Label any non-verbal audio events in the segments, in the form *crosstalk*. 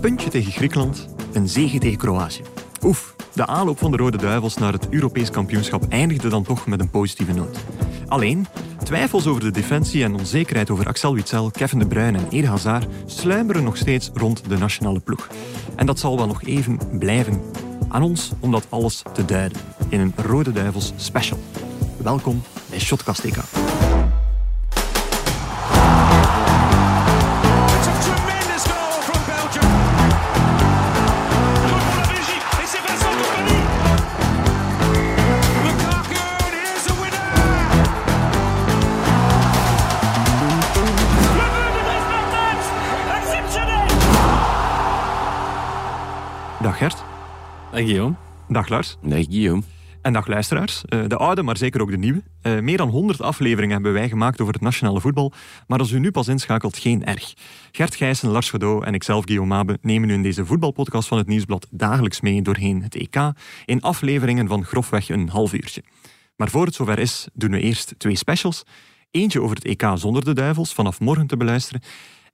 puntje tegen Griekenland, een zege tegen Kroatië. Oef, de aanloop van de Rode Duivels naar het Europees kampioenschap eindigde dan toch met een positieve noot. Alleen, twijfels over de defensie en onzekerheid over Axel Witsel, Kevin De Bruyne en Ede Hazard sluimeren nog steeds rond de nationale ploeg. En dat zal wel nog even blijven. Aan ons om dat alles te duiden in een Rode Duivels special. Welkom bij Shotcast EK. Dag Guillaume. Dag Lars. Nee, Guillaume. En dag luisteraars, Eh, de oude, maar zeker ook de nieuwe. Eh, meer dan 100 afleveringen hebben wij gemaakt over het nationale voetbal, maar als u nu pas inschakelt, geen erg. Gert Gijssen, Lars Godot en ikzelf, Guillaume Mabe, nemen u in deze voetbalpodcast van het Nieuwsblad dagelijks mee doorheen het EK in afleveringen van grofweg een half uurtje. Maar voor het zover is, doen we eerst twee specials. Eentje over het EK zonder de duivels, vanaf morgen te beluisteren.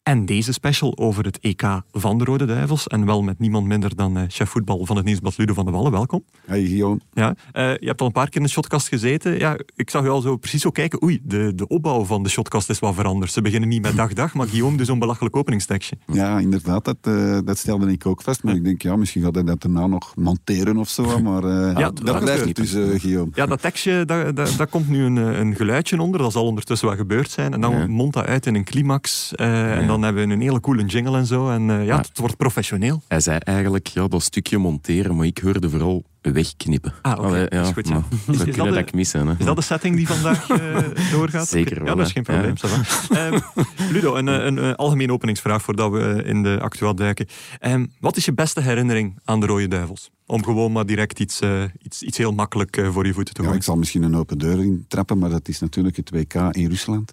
En deze special over het EK van de Rode Duivels. En wel met niemand minder dan eh, chef voetbal van het Nieuwsblad Ludo van de Wallen. Welkom. Hey Guillaume. Ja, eh, je hebt al een paar keer in de shotcast gezeten. Ja, ik zag je al zo precies zo kijken. Oei, de, de opbouw van de shotcast is wat veranderd. Ze beginnen niet met dag dag, maar Guillaume dus zo'n belachelijk openingstekstje. Ja, inderdaad, dat, eh, dat stelde ik ook vast. Maar ik denk, ja, misschien gaat hij dat daarna nog monteren of zo. *laughs* Maar Ja, dat dat blijft gebeurt. dus, Guillaume. Ja, dat tekstje, daar, daar, daar komt nu een, een geluidje onder. Dat zal ondertussen wat gebeurd zijn. En dan Ja. mondt dat uit in een climax. En dan hebben we een hele coole jingle en zo. En eh, ja, Ja. het wordt professioneel. Hij zei eigenlijk ja, dat stukje monteren, maar ik hoorde vooral wegknippen. Ah, oké. Dat is goed, ja. maar *laughs* Is- dat is dat de- dat ik missen. Hè. Is dat de setting die vandaag eh, *laughs* doorgaat? Zeker wel, Ja, dat is geen probleem. Ja. Ehm, Ludo, een, eh, een, algemene openingsvraag voordat we in de actueel duiken. Ehm, wat is je beste herinnering aan de Rode Duivels? Om gewoon maar direct iets, eh, iets, iets heel makkelijk voor je voeten te Ja, gooien. ik zal misschien een open deur intrappen, maar dat is natuurlijk het WK in Rusland.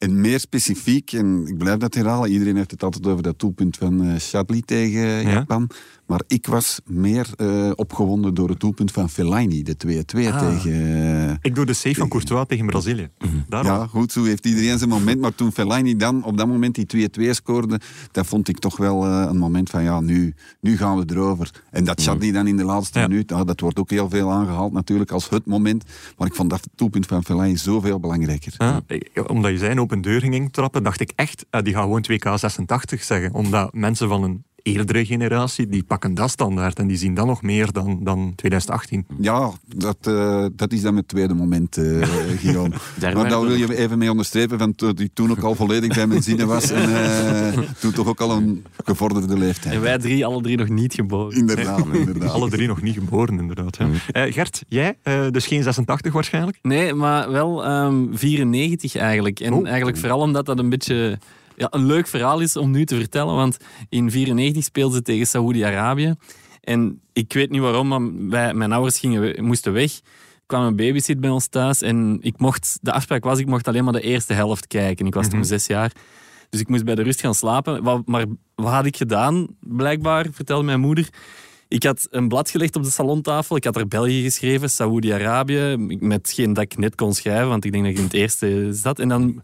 En meer specifiek, en ik blijf dat herhalen, iedereen heeft het altijd over dat doelpunt van eh Shadley tegen Japan. Maar ik was meer eh, opgewonden door het doelpunt van Fellaini, de 2-2 Ah. tegen... eh, Ik doe de save van Courtois tegen Brazilië. Daarom. Ja, goed, zo heeft iedereen zijn moment. Maar toen Fellaini dan op dat moment die 2-2 scoorde, dat vond ik toch wel eh, een moment van, ja, nu, nu gaan we erover. En dat Chadli dan in de laatste Ja. minuut, ah, dat wordt ook heel veel aangehaald natuurlijk als het moment. Maar ik vond dat doelpunt van Fellaini zoveel belangrijker. Ah, ik- omdat je zei een open deur ging trappen, dacht ik echt, die gaan gewoon 2K86 zeggen. Omdat mensen van een eerdere generatie, die pakken dat standaard en die zien dat nog meer dan, dan 2018. Ja, dat, eh, dat is dan het tweede moment, eh *laughs* Guillaume. Maar daar wil je even mee onderstrepen, van dat die toen ook al volledig bij mijn zinnen was. En eh, toen toch ook al een gevorderde leeftijd. En wij drie, alle drie nog niet geboren. Inderdaad, inderdaad. Alle drie nog niet geboren, inderdaad. Ja. Eh, Gert, jij? eh, dus geen 86 waarschijnlijk? Nee, maar wel ehm 94 eigenlijk. En Oh. eigenlijk vooral omdat dat een beetje ja, een leuk verhaal is om nu te vertellen. Want in 94 speelden ze tegen Saoedi-Arabië. En ik weet niet waarom, maar wij, mijn ouders gingen, moesten weg. Er kwam een babysit bij ons thuis. En ik mocht, de afspraak was, ik mocht alleen maar de eerste helft kijken. Ik was toen zes jaar. Dus ik moest bij de rust gaan slapen. Wat, maar wat had ik gedaan, blijkbaar, vertelde mijn moeder. Ik had een blad gelegd op de salontafel. Ik had er België geschreven, Saoedi-Arabië, met geen dat ik net kon schrijven, want ik denk dat ik in het eerste zat. En dan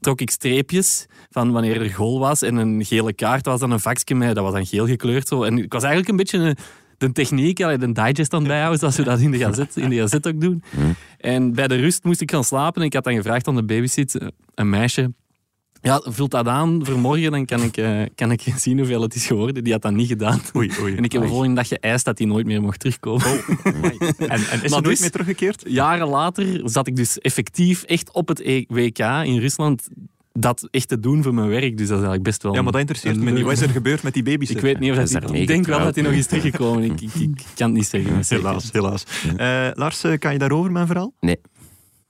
trok ik streepjes van wanneer er goal was. En een gele kaart was dan een vakje met, dat was dan geel gekleurd. Zo. En ik was eigenlijk een beetje een, de techniek, de digest aan bijhouden, zoals we dat in de gazet, in de gazet ook doen. En bij de rust moest ik gaan slapen en ik had dan gevraagd aan de babysit, eh, een meisje, ja, vult dat aan voor morgen, dan kan ik, eh, kan ik *laughs* zien hoeveel het is geworden. Die had dat niet gedaan. Oei, oei. En ik heb de volgende dag geëist dat hij nooit meer mocht terugkomen. *laughs* En, en is er nooit dus- meer teruggekeerd? Jaren later zat ik dus effectief echt op het E- WK in Rusland dat echt te doen voor mijn werk. Dus dat is eigenlijk best wel... Ja, maar dat interesseert me niet. Wat is er gebeurd met die baby's? Ik weet niet of Hij dat hij... daarmee Ik denk wel dat hij nog is teruggekomen. Ik, ik, ik kan het niet zeggen. Helaas, helaas. Eh, Lars, eh, kan je daarover, mijn verhaal? Nee.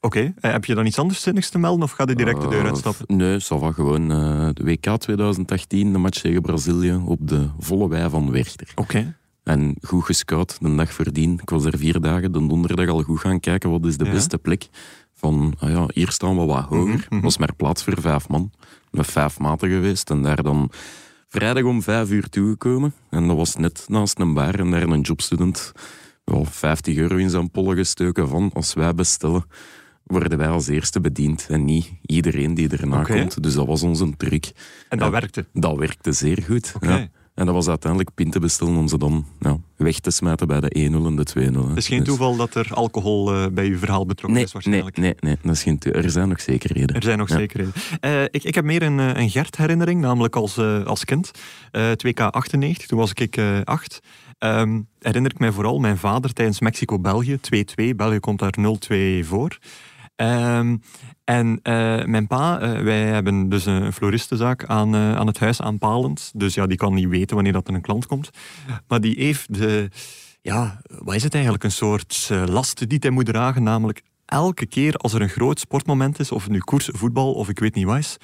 Oké. Eh, heb je dan iets anders zinnigs te melden of ga je direct de deur Eh, uitstappen? Nee, ça va gewoon. eh, de WK 2018, de match tegen Brazilië, op de volle wei van Werchter. Oké. En goed gescout, de dag voordien. Ik was er vier dagen, de donderdag al goed gaan kijken wat is de Ja. beste plek. Van, ah ja, hier staan we wat hoger. Mhm. was maar plaats voor vijf man. Met vijf maten geweest en daar dan vrijdag om vijf uur toegekomen. En dat was net naast een bar en daar een jobstudent wel 50 euro in zijn pollen gestoken van als wij bestellen worden wij als eerste bediend en niet iedereen die erna komt. Dus dat was onze truc. En dat Ja. werkte. Dat werkte zeer goed. Ja. En dat was uiteindelijk pinten bestellen om ze dan ja, weg te smijten bij de 1-0 en de 2-0. hè. Het is geen Dus- toeval dat er alcohol eh, bij uw verhaal betrokken Nee, is nee, waarschijnlijk. nee, nee, dat is geen er zijn nog zekerheden. Er zijn nog Ja. zekerheden. Eh, ik, ik heb meer een, eh, een Gert-herinnering, namelijk als, als kind. Eh 2K98, toen was ik eh, acht. Ehm, herinner ik mij vooral mijn vader tijdens Mexico-België, 2-2. België komt daar 0-2 voor. Ehm, en eh, mijn pa, eh, wij hebben dus een floristenzaak aan, eh, aan het huis aanpalend. Dus ja, die kan niet weten wanneer dat er een klant komt. Maar die heeft de, ja, wat is het eigenlijk? Een soort last die hij moet dragen, namelijk elke keer als er een groot sportmoment is, of het nu koers, voetbal of ik weet niet wat is,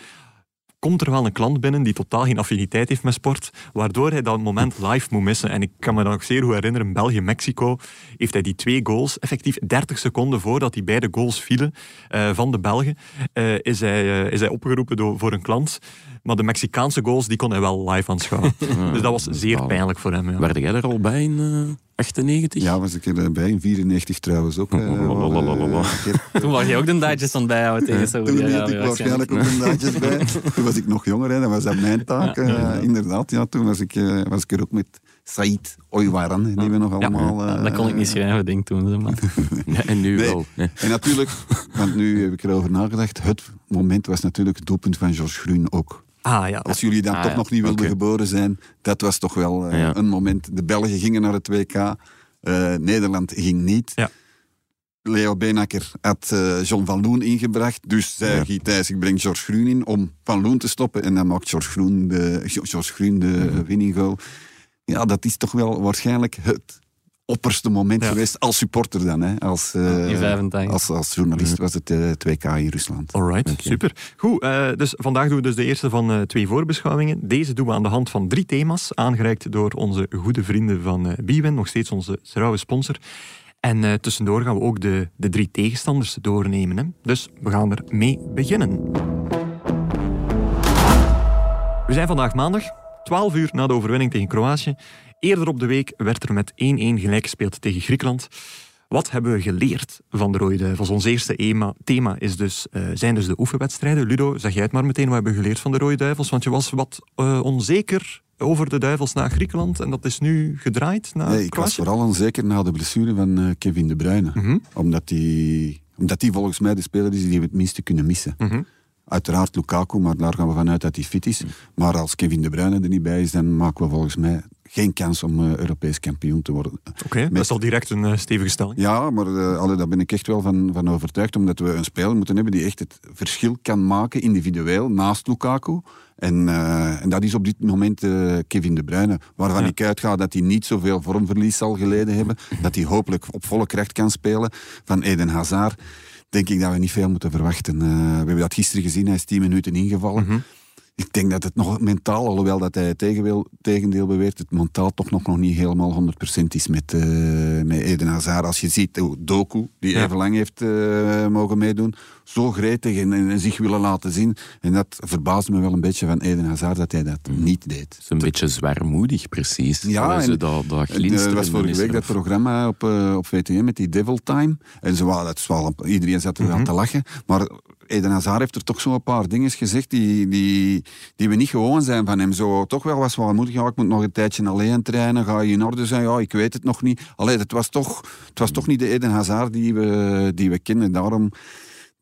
komt er wel een klant binnen die totaal geen affiniteit heeft met sport, waardoor hij dat moment live moet missen. En ik kan me dan nog zeer goed herinneren, België-Mexico heeft hij die twee goals, effectief 30 seconden voordat die beide goals vielen eh, van de Belgen, eh, is, hij, eh, is hij opgeroepen door, voor een klant. Maar de Mexicaanse goals, die kon hij wel live aanschouwen. *laughs* dus dat was zeer pijnlijk voor hem. Ja. Werd jij er al bij in eh 98? Ja, was ik erbij. In 94 trouwens ook. *laughs* eh, eh, *laughs* Toen was je ook de daadjes aan het bijhouden tegen Toen Saoedi-Arabië. deed ik waarschijnlijk ook een daadjes bij. Toen was ik nog jonger, hè. dat was dat mijn taak. eh, inderdaad, ja, toen was ik, eh, was ik er ook met Said Oywaran, die we nog allemaal... eh, Dat kon ik niet schrijven, denk ik toen. maar. Ja, en nu Nee. wel. Nee. En natuurlijk, want nu heb ik erover nagedacht, het moment was natuurlijk het doelpunt van Georges Groen ook. Ah ja, Als jullie dan Ah, toch ja. nog niet wilden geboren zijn, dat was toch wel eh, Ja. een moment. De Belgen gingen naar het WK, eh, Nederland ging niet. Ja. Leo Benakker had eh, John van Loen ingebracht. Dus zei Ja. Guy Thijs, ik breng George Groen in om Van Loen te stoppen. En dan maakt George Groen de, George Groen de Mhm. winning goal. Ja, dat is toch wel waarschijnlijk het opperste moment Ja. geweest als supporter dan. Hè? Als, eh, In 85. als, als journalist was het eh 2K in Rusland. Alright, super. Goed, eh, dus vandaag doen we dus de eerste van eh, twee voorbeschouwingen. Deze doen we aan de hand van drie thema's, aangereikt door onze goede vrienden van eh Biwin, nog steeds onze trouwe sponsor. En eh, tussendoor gaan we ook de, de drie tegenstanders doornemen. Hè? Dus we gaan er mee beginnen. We zijn vandaag maandag, 12 uur na de overwinning tegen Kroatië. Eerder op de week werd er met 1-1 gelijk gespeeld tegen Griekenland. Wat hebben we geleerd van de Rode Duivels? Ons eerste ema- thema is dus, eh, zijn dus de oefenwedstrijden. Ludo, zeg jij het maar meteen, wat hebben we geleerd van de Rode Duivels? Want je was wat eh, onzeker over de Duivels na Griekenland en dat is nu gedraaid naar Nee, ik was vooral onzeker na de blessure van eh, Kevin De Bruyne. Mhm, Omdat die, omdat die volgens mij de speler is die we het minste kunnen missen. mhm. Uiteraard Lukaku, maar daar gaan we vanuit dat hij fit is. Maar als Kevin De Bruyne er niet bij is, dan maken we volgens mij geen kans om eh, Europees kampioen te worden. Oké, dat is al direct een eh, stevige stelling. Ja, maar eh, allee, daar ben ik echt wel van, van overtuigd. Omdat we een speler moeten hebben die echt het verschil kan maken individueel naast Lukaku. En, en dat is op dit moment Kevin De Bruyne. Waarvan Ja. ik uitga dat hij niet zoveel vormverlies zal geleden hebben. Dat hij hopelijk op volle kracht kan spelen. Van Eden Hazard denk ik dat we niet veel moeten verwachten. We hebben dat gisteren gezien, hij is 10 minuten ingevallen. Mhm. Ik denk dat het nog mentaal, alhoewel dat hij het tegendeel beweert, het mentaal toch nog, nog niet helemaal 100% is met, eh, met Eden Hazard. Als je ziet hoe Doku, die Ja. even lang heeft eh, mogen meedoen, zo gretig en, en, en zich willen laten zien. En dat verbaasde me wel een beetje van Eden Hazard dat hij dat niet deed. Het is een beetje zwaarmoedig, precies. Ja, en- dat, dat Er glinsteren was vorige week dat programma op, eh, op VTM met die Devil Time. En dat is wel, iedereen zat er wel Mhm. te lachen. Maar Eden Hazard heeft er toch zo'n paar dingen gezegd die, die, die we niet gewoon zijn van hem. Zo, toch wel was zwaarmoedig. Ja, ik moet nog een tijdje alleen trainen. Ga je in orde zijn? Ja, ik weet het nog niet. Allee, het was toch, het was toch niet de Eden Hazard die we, die we kennen. Daarom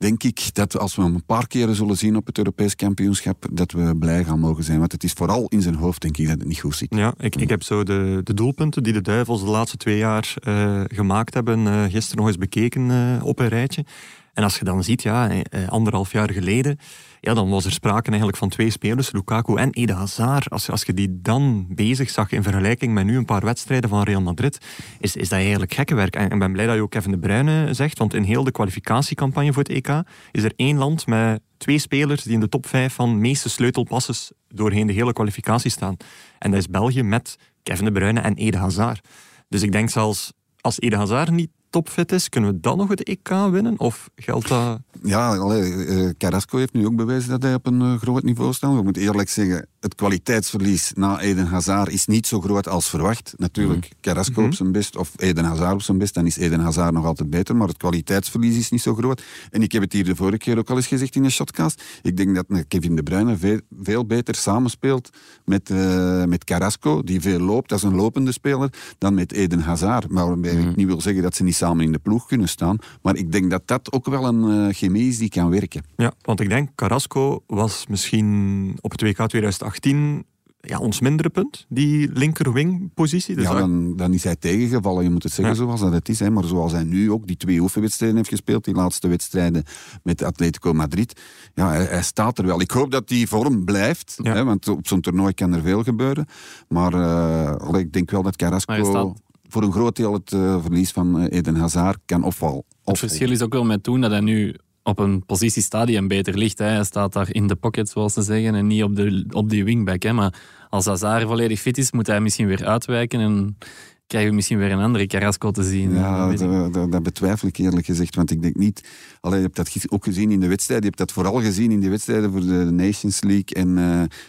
denk ik dat als we hem een paar keren zullen zien op het Europees kampioenschap, dat we blij gaan mogen zijn. Want het is vooral in zijn hoofd, denk ik, dat het niet goed zit. Ja, ik, ik heb zo de, de doelpunten die de Duivels de laatste twee jaar eh, gemaakt hebben, eh, gisteren nog eens bekeken eh, op een rijtje. En als je dan ziet, ja, eh, eh, anderhalf jaar geleden, ja, dan was er sprake eigenlijk van twee spelers, Lukaku en Eden Hazard. Als, als je die dan bezig zag in vergelijking met nu een paar wedstrijden van Real Madrid, is, is dat eigenlijk gekke werk. En ik ben blij dat je ook Kevin De Bruyne zegt, want in heel de kwalificatiecampagne voor het EK is er één land met twee spelers die in de top vijf van meeste sleutelpasses doorheen de hele kwalificatie staan. En dat is België met Kevin De Bruyne en Eden Hazard. Dus ik denk zelfs, als Eden Hazard niet topfit is, kunnen we dan nog het EK winnen? Of geldt dat... Ja, allee, eh, Carrasco heeft nu ook bewezen dat hij op een eh, groot niveau staat. Ik moet eerlijk zeggen, het kwaliteitsverlies na Eden Hazard is niet zo groot als verwacht. Natuurlijk, Carrasco op zijn best of Eden Hazard op zijn best, dan is Eden Hazard nog altijd beter, maar het kwaliteitsverlies is niet zo groot. En ik heb het hier de vorige keer ook al eens gezegd in de shotcast. Ik denk dat eh, Kevin De Bruyne veel, veel beter samenspeelt met, eh, met Carrasco, die veel loopt als een lopende speler, dan met Eden Hazard. Maar ik niet wil zeggen dat ze niet samen in de ploeg kunnen staan, maar ik denk dat dat ook wel een eh, chemie is die kan werken. Ja, want ik denk Carrasco was misschien op het WK 2018 ja, ons mindere punt, die linkerwing-positie. Dus ja, dan, dan is hij tegengevallen. Je moet het zeggen Ja. zoals dat het is. Hè. Maar zoals hij nu ook die twee oefenwedstrijden heeft gespeeld, die laatste wedstrijden met Atletico Madrid, ja, hij, hij staat er wel. Ik hoop dat die vorm blijft, Ja. hè, want op zo'n toernooi kan er veel gebeuren. Maar eh, ik denk wel dat Maar hij Carrasco staat- voor een groot deel het eh, verlies van eh, Eden Hazard kan opvallen. Het verschil is ook wel met toen dat hij nu op een positie staat die hem beter ligt. Hè. Hij staat daar in de pocket, zoals ze zeggen, en niet op, de, op die wingback. Hè. Maar als Hazard volledig fit is, moet hij misschien weer uitwijken en krijgen we misschien weer een andere Carrasco te zien. Ja, Dat weet ik. dat, dat- dat betwijfel ik eerlijk gezegd. Want ik denk niet... Allee, je hebt dat ook gezien in de wedstrijden. Je hebt dat vooral gezien in de wedstrijden voor de Nations League en,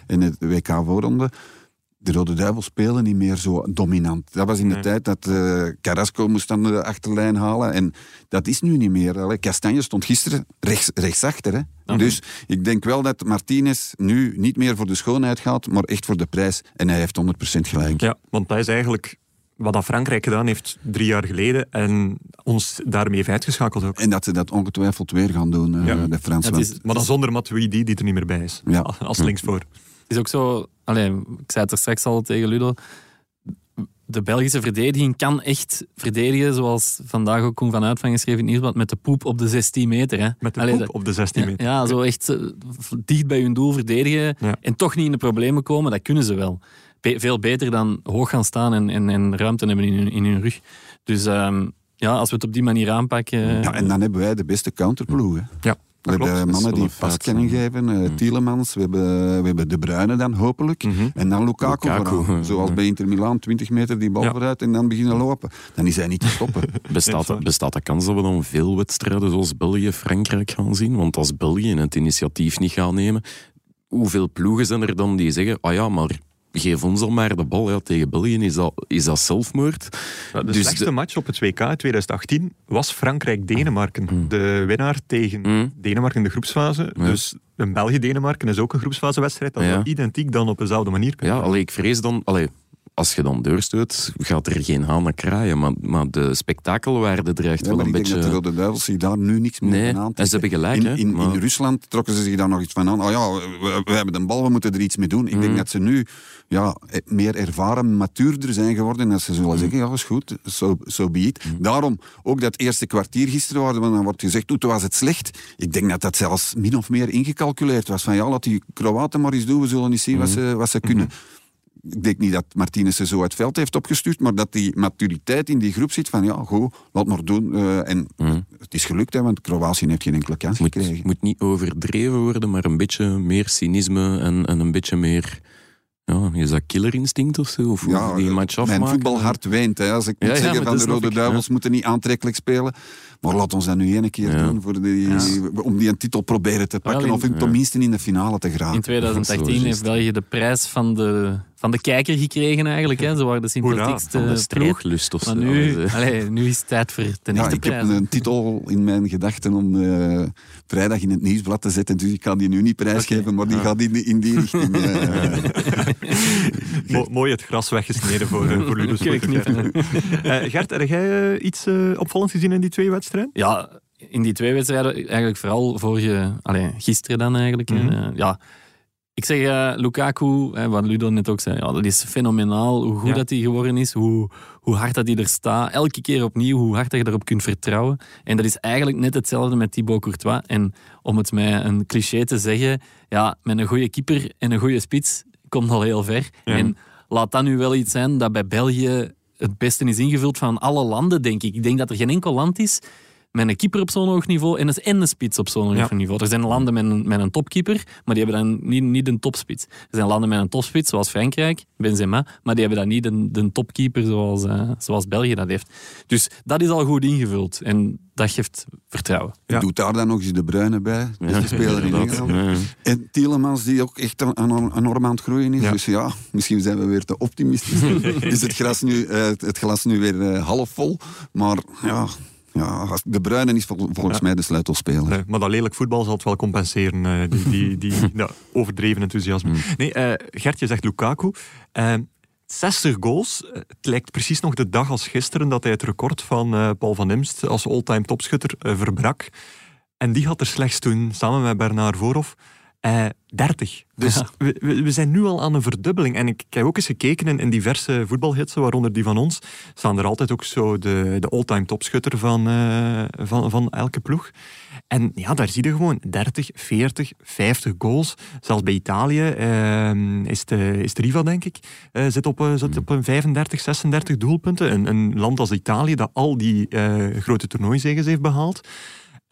en het WK-voorronde. De Rode Duivels spelen niet meer zo dominant. Dat was in de Nee. tijd dat eh, Carrasco moest aan de achterlijn halen. En dat is nu niet meer. Allee, Castanje stond gisteren rechts, rechtsachter. Hè? Mhm. Dus ik denk wel dat Martinez nu niet meer voor de schoonheid gaat, maar echt voor de prijs. En hij heeft 100% gelijk. Ja, want dat is eigenlijk wat dat Frankrijk gedaan heeft drie jaar geleden en ons daarmee heeft uitgeschakeld ook. En dat ze dat ongetwijfeld weer gaan doen, eh, Ja. de Fransen. Maar dan zonder Matuidi, die er niet meer bij is. Ja. Als linksvoor. Het is ook zo, allee, ik zei het er straks al tegen Ludo. De Belgische verdediging kan echt verdedigen, zoals vandaag ook Koen van Uitvang geschreven in het Nieuwsblad, met de poep op de 16 meter. Hè. Met de Allee, poep op de 16 ja, meter. Ja, zo echt eh, dicht bij hun doel verdedigen Ja. en toch niet in de problemen komen, dat kunnen ze wel. Be- veel beter dan hoog gaan staan en, en, en ruimte hebben in hun, in hun rug. Dus ehm, ja, als we het op die manier aanpakken... Ja, en dan hebben wij de beste counterploeg. Hè. Ja, We dat klopt. hebben mannen die pas ja. geven. eh Tielemans, we hebben, we hebben De Bruyne dan hopelijk. Mhm. En dan Lukaku, Lukaku, vooral. ja. Zoals bij Inter Milaan, 20 meter die bal Ja. vooruit en dan beginnen lopen. Dan is hij niet te stoppen. *laughs* Bestaat, bestaat de kans dat we dan veel wedstrijden zoals België-Frankrijk gaan zien? Want als België het initiatief niet gaat nemen, hoeveel ploegen zijn er dan die zeggen, ah ja, maar geef ons dan maar de bal. Ja, tegen België is dat, is dat zelfmoord. Ja, de Dus slechtste de- match op het WK 2018 was Frankrijk-Denemarken. De winnaar tegen Mm. Denemarken in de groepsfase. Ja. Dus een België-Denemarken is ook een groepsfasewedstrijd. Dat Ja. identiek dan op dezelfde manier. Ja, allee, ik vrees dan... Allee, als je dan doorstoot, gaat er geen haan naar kraaien. Maar, maar de spektakelwaarde dreigt Ja, wel een ik denk beetje... dat de Rode Duivels zich daar nu niks meer Nee, aan en ze hebben gelijk, In, hè, in, maar- in Rusland trokken ze zich daar nog iets van aan. Oh ja, we, we hebben de bal, we moeten er iets mee doen. Ik Mhm. denk dat ze nu ja, eh, meer ervaren, matuurder zijn geworden. En dat ze Mhm. zullen zeggen, ja, is goed, zo so, be it. Daarom, ook dat eerste kwartier gisteren, waar dan wordt gezegd, toen was het slecht. Ik denk dat dat zelfs min of meer ingecalculeerd was. Van ja, laat die Kroaten maar eens doen, we zullen eens zien wat Mhm. ze, wat ze kunnen. Ik denk niet dat Martinez ze zo uit het veld heeft opgestuurd, maar dat die maturiteit in die groep zit van ja, goed, laat maar doen. Eh, en Mhm. het is gelukt, hè, want Kroatië heeft geen enkele kans moet, gekregen. moet niet overdreven worden, maar een beetje meer cynisme en, en een beetje meer... Ja, is dat killerinstinct of zo? Of Ja, die match mijn afmaken? voetbalhart weent. Hè. Als ik moet Ja, zeggen van dat de Rode Duivels moeten niet aantrekkelijk spelen. Maar laat ons dat nu één keer Ja. doen voor die, om die een titel proberen te pakken. Wel, in- of in, tenminste in de finale te In geraken. 2018 Zo is heeft het. België de prijs van de, van de kijker gekregen eigenlijk. Hè. Ze waren de sympathiekste Van de ploeg. of Maar zo. nu, Allee, nu is het tijd voor de Ja, echte ik heb een titel in mijn gedachten om eh, vrijdag in het nieuwsblad te zetten. Dus ik kan die nu niet prijsgeven, maar die gaat in, in die richting. *laughs* *laughs* Mo- mooi het gras weggesneden voor, eh, voor Ludo's Kun je knippen, Eh, Gert, heb jij iets opvallends gezien in die twee wedstrijden? Ja, in die twee wedstrijden, eigenlijk vooral vorige, allee, gisteren dan eigenlijk. Mhm. Ja, ik zeg eh, Lukaku, hè, wat Ludo net ook zei, ja, dat is fenomenaal hoe goed Ja. dat hij geworden is, hoe, hoe hard dat hij er staat. Elke keer opnieuw, hoe hard dat je erop kunt vertrouwen. En dat is eigenlijk net hetzelfde met Thibaut Courtois. En om het met een cliché te zeggen, ja, met een goede keeper en een goede spits komt al heel ver. Ja. En laat dat nu wel iets zijn dat bij België het beste is ingevuld van alle landen, denk ik. Ik denk dat er geen enkel land is met een keeper op zo'n hoog niveau en een, en een spits op zo'n Ja. hoog niveau. Er zijn landen met een, met een topkeeper, maar die hebben dan niet, niet een topspits. Er zijn landen met een topspits, zoals Frankrijk, Benzema, maar die hebben dan niet een, de topkeeper zoals, eh, zoals België dat heeft. Dus dat is al goed ingevuld en dat geeft vertrouwen. Ja. Doet daar dan nog eens de Bruyne bij. Dus de speler in. Engeland. Ja. En Tielemans, die ook echt een- een- enorm aan het groeien is. Ja. Dus ja, misschien zijn we weer te optimistisch. *laughs* is het glas nu, eh, het glas nu weer eh, half vol. Maar ja, ja de Bruyne is vol- volgens Ja. mij de sleutelspeler. Nee, maar dat lelijk voetbal zal het wel compenseren, eh, die, die, *laughs* die dat overdreven enthousiasme. Nee, eh Gert, je zegt Lukaku. Eh, 60 goals. Eh, Het lijkt precies nog de dag als gisteren dat hij het record van Paul van Imst als all-time topschutter verbrak. En die had er slechts toen, samen met Bernard Voorhoff, eh 30. Dus Ja. we, zijn nu al aan een verdubbeling. En ik, ik heb ook eens gekeken in, in diverse voetbalhitsen, waaronder die van ons, staan er altijd ook zo de, de all-time topschutter van, eh, van, van elke ploeg. En ja, daar zie je gewoon 30, 40, 50 goals. Zelfs bij Italië ehm, is, de, is de Riva, denk ik, eh, zit, op, eh, zit op een 35, 36 doelpunten. Een, een land als Italië dat al die eh, grote toernooizegens heeft behaald.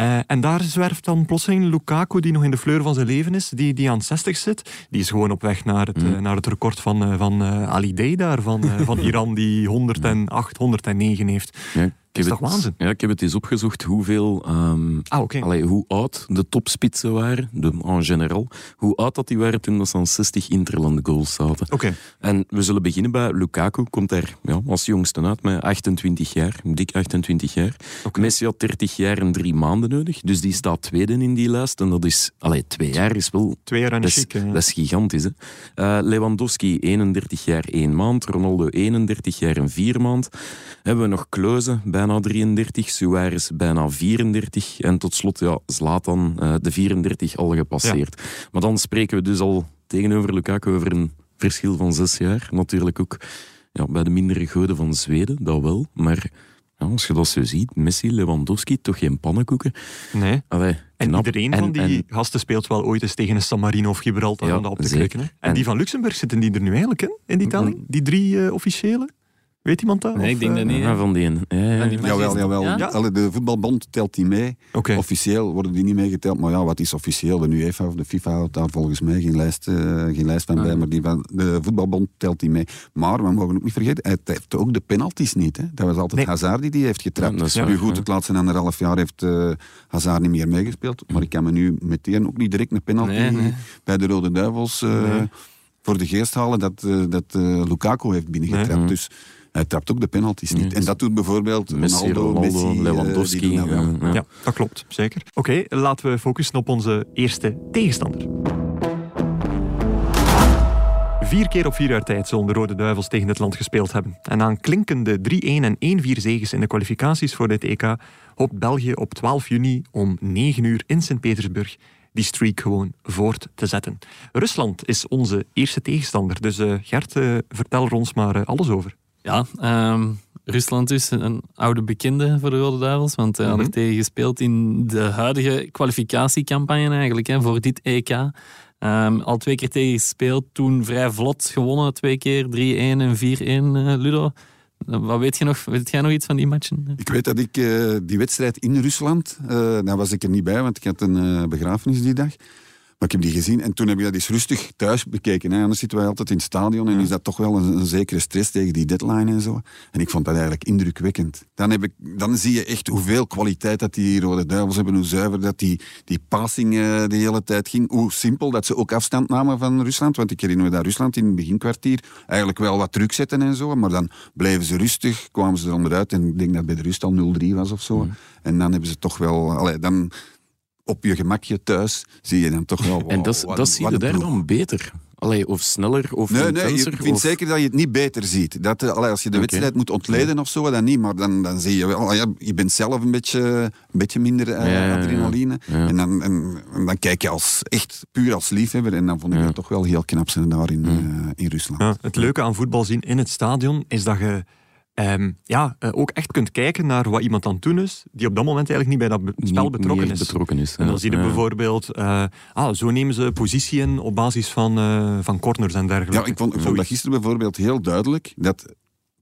Eh, en daar zwerft dan plotseling Lukaku, die nog in de fleur van zijn leven is, die, die aan 60 zit. Die is gewoon op weg naar het, eh, naar het record van, eh, van Ali Day daar, van, van *laughs* Iran, die 108, 109 heeft. Ja, ik is toch het- waanzin? Ja, ik heb het eens opgezocht hoeveel, ehm, Ah, allee, hoe oud de topspitsen waren, de, en general, hoe oud dat die waren toen dat ze aan 60 interland goals zaten. Oké. En we zullen beginnen bij Lukaku, komt daar ja, als jongste uit met 28 jaar, dik 28 jaar. Messi had 30 jaar en drie maanden nodig, dus die staat tweede in die lijst. En dat is, allee, twee jaar is wel Twee jaar aan de dat is, dat is gigantisch. Hè? Eh, Lewandowski, 31 jaar, 1 maand. Ronaldo, 31 jaar en 4 maand. Hebben we nog Kleuze, bijna 33. Suarez, bijna 34. En tot slot, ja, Zlatan, eh, de 34 al gepasseerd. Maar dan spreken we dus al tegenover Lukaku over een verschil van 6 jaar. Natuurlijk ook ja, bij de mindere goden van Zweden, dat wel. Maar ja, als je dat zo ziet, Messi, Lewandowski, toch geen pannenkoeken. Nee. Allee, En iedereen En- van die en- gasten speelt wel ooit eens tegen een San Marino of Gibraltar Ja, om dat op te zeker. klikken. Hè? En, En- die van Luxemburg, zitten die er nu eigenlijk in, in die telling? Die drie eh, officiële? Weet iemand dat? Nee, Of, ik denk eh, dat niet. Ja, van die een. Ja, ja. Jawel, jawel. Ja? Allee, de voetbalbond telt die mee. Oké. Officieel worden die niet meegeteld. Maar ja, wat is officieel? De UEFA of de FIFA houdt daar volgens mij geen lijst, eh, geen lijst van bij. Ah. Maar die van de voetbalbond telt die mee. Maar we mogen ook niet vergeten, hij heeft ook de penalties niet. Hè. Dat was altijd Nee. Hazard die die heeft getrapt. Ja, dat is nu goed, ja. het laatste anderhalf jaar heeft eh, Hazard niet meer meegespeeld. Maar ik kan me nu meteen ook niet direct een penalty Nee, nee. bij de Rode Duivels eh, Nee. voor de geest halen dat, eh, dat eh, Lukaku heeft binnengetrapt. Nee. Dus hij trapt ook de penalties niet. Nee. En dat doet bijvoorbeeld Messi, Ronaldo, Ronaldo, Messi, eh, Lewandowski. dat ja, ja. Ja, dat klopt, zeker. Oké, laten we focussen op onze eerste tegenstander. Vier keer op vier jaar tijd zullen de Rode Duivels tegen het land gespeeld hebben. En na een klinkende 3-1 en 1-4 zegens in de kwalificaties voor dit EK hoopt België op 12 juni om 9 uur in Sint-Petersburg die streak gewoon voort te zetten. Rusland is onze eerste tegenstander, dus eh, Gert, eh, vertel er ons maar alles over. Ja, ehm, Rusland is een oude bekende voor de Rode Duivels, want hij had Mhm. er tegen gespeeld in de huidige kwalificatiecampagne eigenlijk, hè, voor dit EK. Ehm, al twee keer tegen gespeeld, toen vrij vlot gewonnen, twee keer 3-1 en 4-1, eh, Ludo. Eh, Wat weet je nog? Weet jij nog iets van die matchen? Ik weet dat ik eh, die wedstrijd in Rusland, daar was ik er niet bij, want ik had een begrafenis die dag. Maar ik heb die gezien en toen heb ik dat eens rustig thuis bekeken. Hè. Anders zitten wij altijd in het stadion en is dat toch wel een, een zekere stress tegen die deadline en zo. En ik vond dat eigenlijk indrukwekkend. Dan, heb ik, dan zie je echt hoeveel kwaliteit dat die Rode Duivels hebben, hoe zuiver dat die, die passing eh, de hele tijd ging. Hoe simpel dat ze ook afstand namen van Rusland. Want ik herinner me dat Rusland in het beginkwartier eigenlijk wel wat druk zetten en zo. Maar dan bleven ze rustig, kwamen ze er onderuit. En ik denk dat bij de rust al 0-3 was of zo. En dan hebben ze toch wel... Allee, dan op je gemakje thuis zie je dan toch wel... *laughs* En dat, wat- dat zie je daar dan beter. Allee, of sneller, of Nee, nee, intenser. ik vind of... zeker dat je het niet beter ziet. Dat, eh, allee, als je de wedstrijd moet ontleden of zo, dan niet. Maar dan, dan zie je wel, ah ja, je bent zelf een beetje, een beetje minder eh, Ja, ja, ja. adrenaline. Ja. En, dan, en, en dan kijk je als, echt puur als liefhebber. En dan vond ik Ja. dat toch wel heel knap zijn daar in, eh, in Rusland. Ja, het leuke aan voetbal zien in het stadion is dat je ehm, ja, eh, ook echt kunt kijken naar wat iemand aan het doen is, die op dat moment eigenlijk niet bij dat be- spel niet betrokken is. betrokken is. En dan ja. zie je Ja. bijvoorbeeld, eh, ah, zo nemen ze positie in op basis van, eh, van corners en dergelijke. Ja, ik vond, ik vond dat gisteren bijvoorbeeld heel duidelijk dat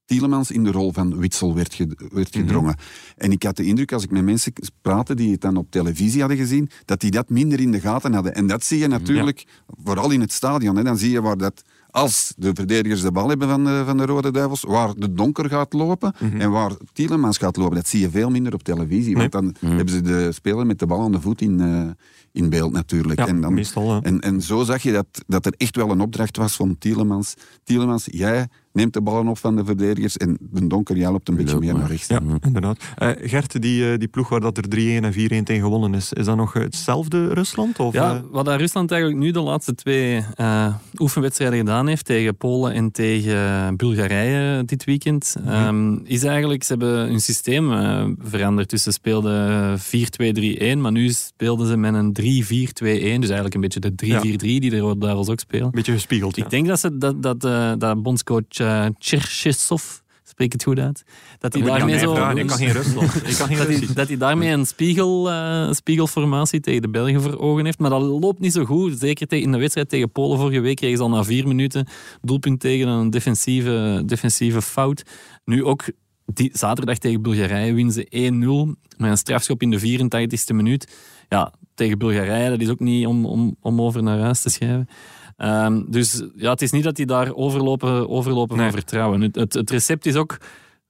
Tielemans in de rol van Witsel werd, werd gedrongen. En ik had de indruk, als ik met mensen praatte die het dan op televisie hadden gezien, dat die dat minder in de gaten hadden. En dat zie je natuurlijk, vooral in het stadion. Hè, dan zie je waar dat, als de verdedigers de bal hebben van de, van de Rode Duivels, waar de donker gaat lopen en waar Tielemans gaat lopen. Dat zie je veel minder op televisie. Want dan hebben ze de speler met de bal aan de voet in, eh, in beeld natuurlijk. Ja, en, dan, meestal, en, en zo zag je dat, dat er echt wel een opdracht was van Tielemans. Tielemans, jij neemt de ballen op van de verdedigers en de donker, jij loopt een beetje meer naar rechts. Ja, inderdaad. Eh, Gert, die, eh, die ploeg waar dat er 3-1 en 4-1 tegen gewonnen is, is dat nog hetzelfde Rusland? Of, Ja, eh, wat dat Rusland eigenlijk nu de laatste twee eh, oefenwedstrijden gedaan heeft, tegen Polen en tegen Bulgarije dit weekend, Mhm. ehm, is eigenlijk, ze hebben hun systeem eh, veranderd. Dus ze speelden 4-2-3-1, maar nu speelden ze met een 3-4-2-1. Dus eigenlijk een beetje de 3-4-3 die de Rode Duivels ook spelen. een beetje gespiegeld. ja. Ik denk dat, ze, dat, dat, eh, dat bondscoach uh, spreek het goed uit, dat hij daarmee zo... vragen, Ik kan geen Rusland. *laughs* Ik kan geen Dat hij, Russisch. dat hij daarmee een spiegel, eh, spiegelformatie tegen de Belgen voor ogen heeft. Maar dat loopt niet zo goed. Zeker in de wedstrijd tegen Polen vorige week kregen ze al na vier minuten doelpunt tegen een defensieve, defensieve fout. Nu ook die, zaterdag tegen Bulgarije winnen ze 1-0 met een strafschop in de 84ste minuut. Ja, tegen Bulgarije, dat is ook niet om, om, om over naar huis te schrijven. Ehm, dus ja, het is niet dat die daar overlopen, overlopen Nee. van vertrouwen. Het, het, het recept is ook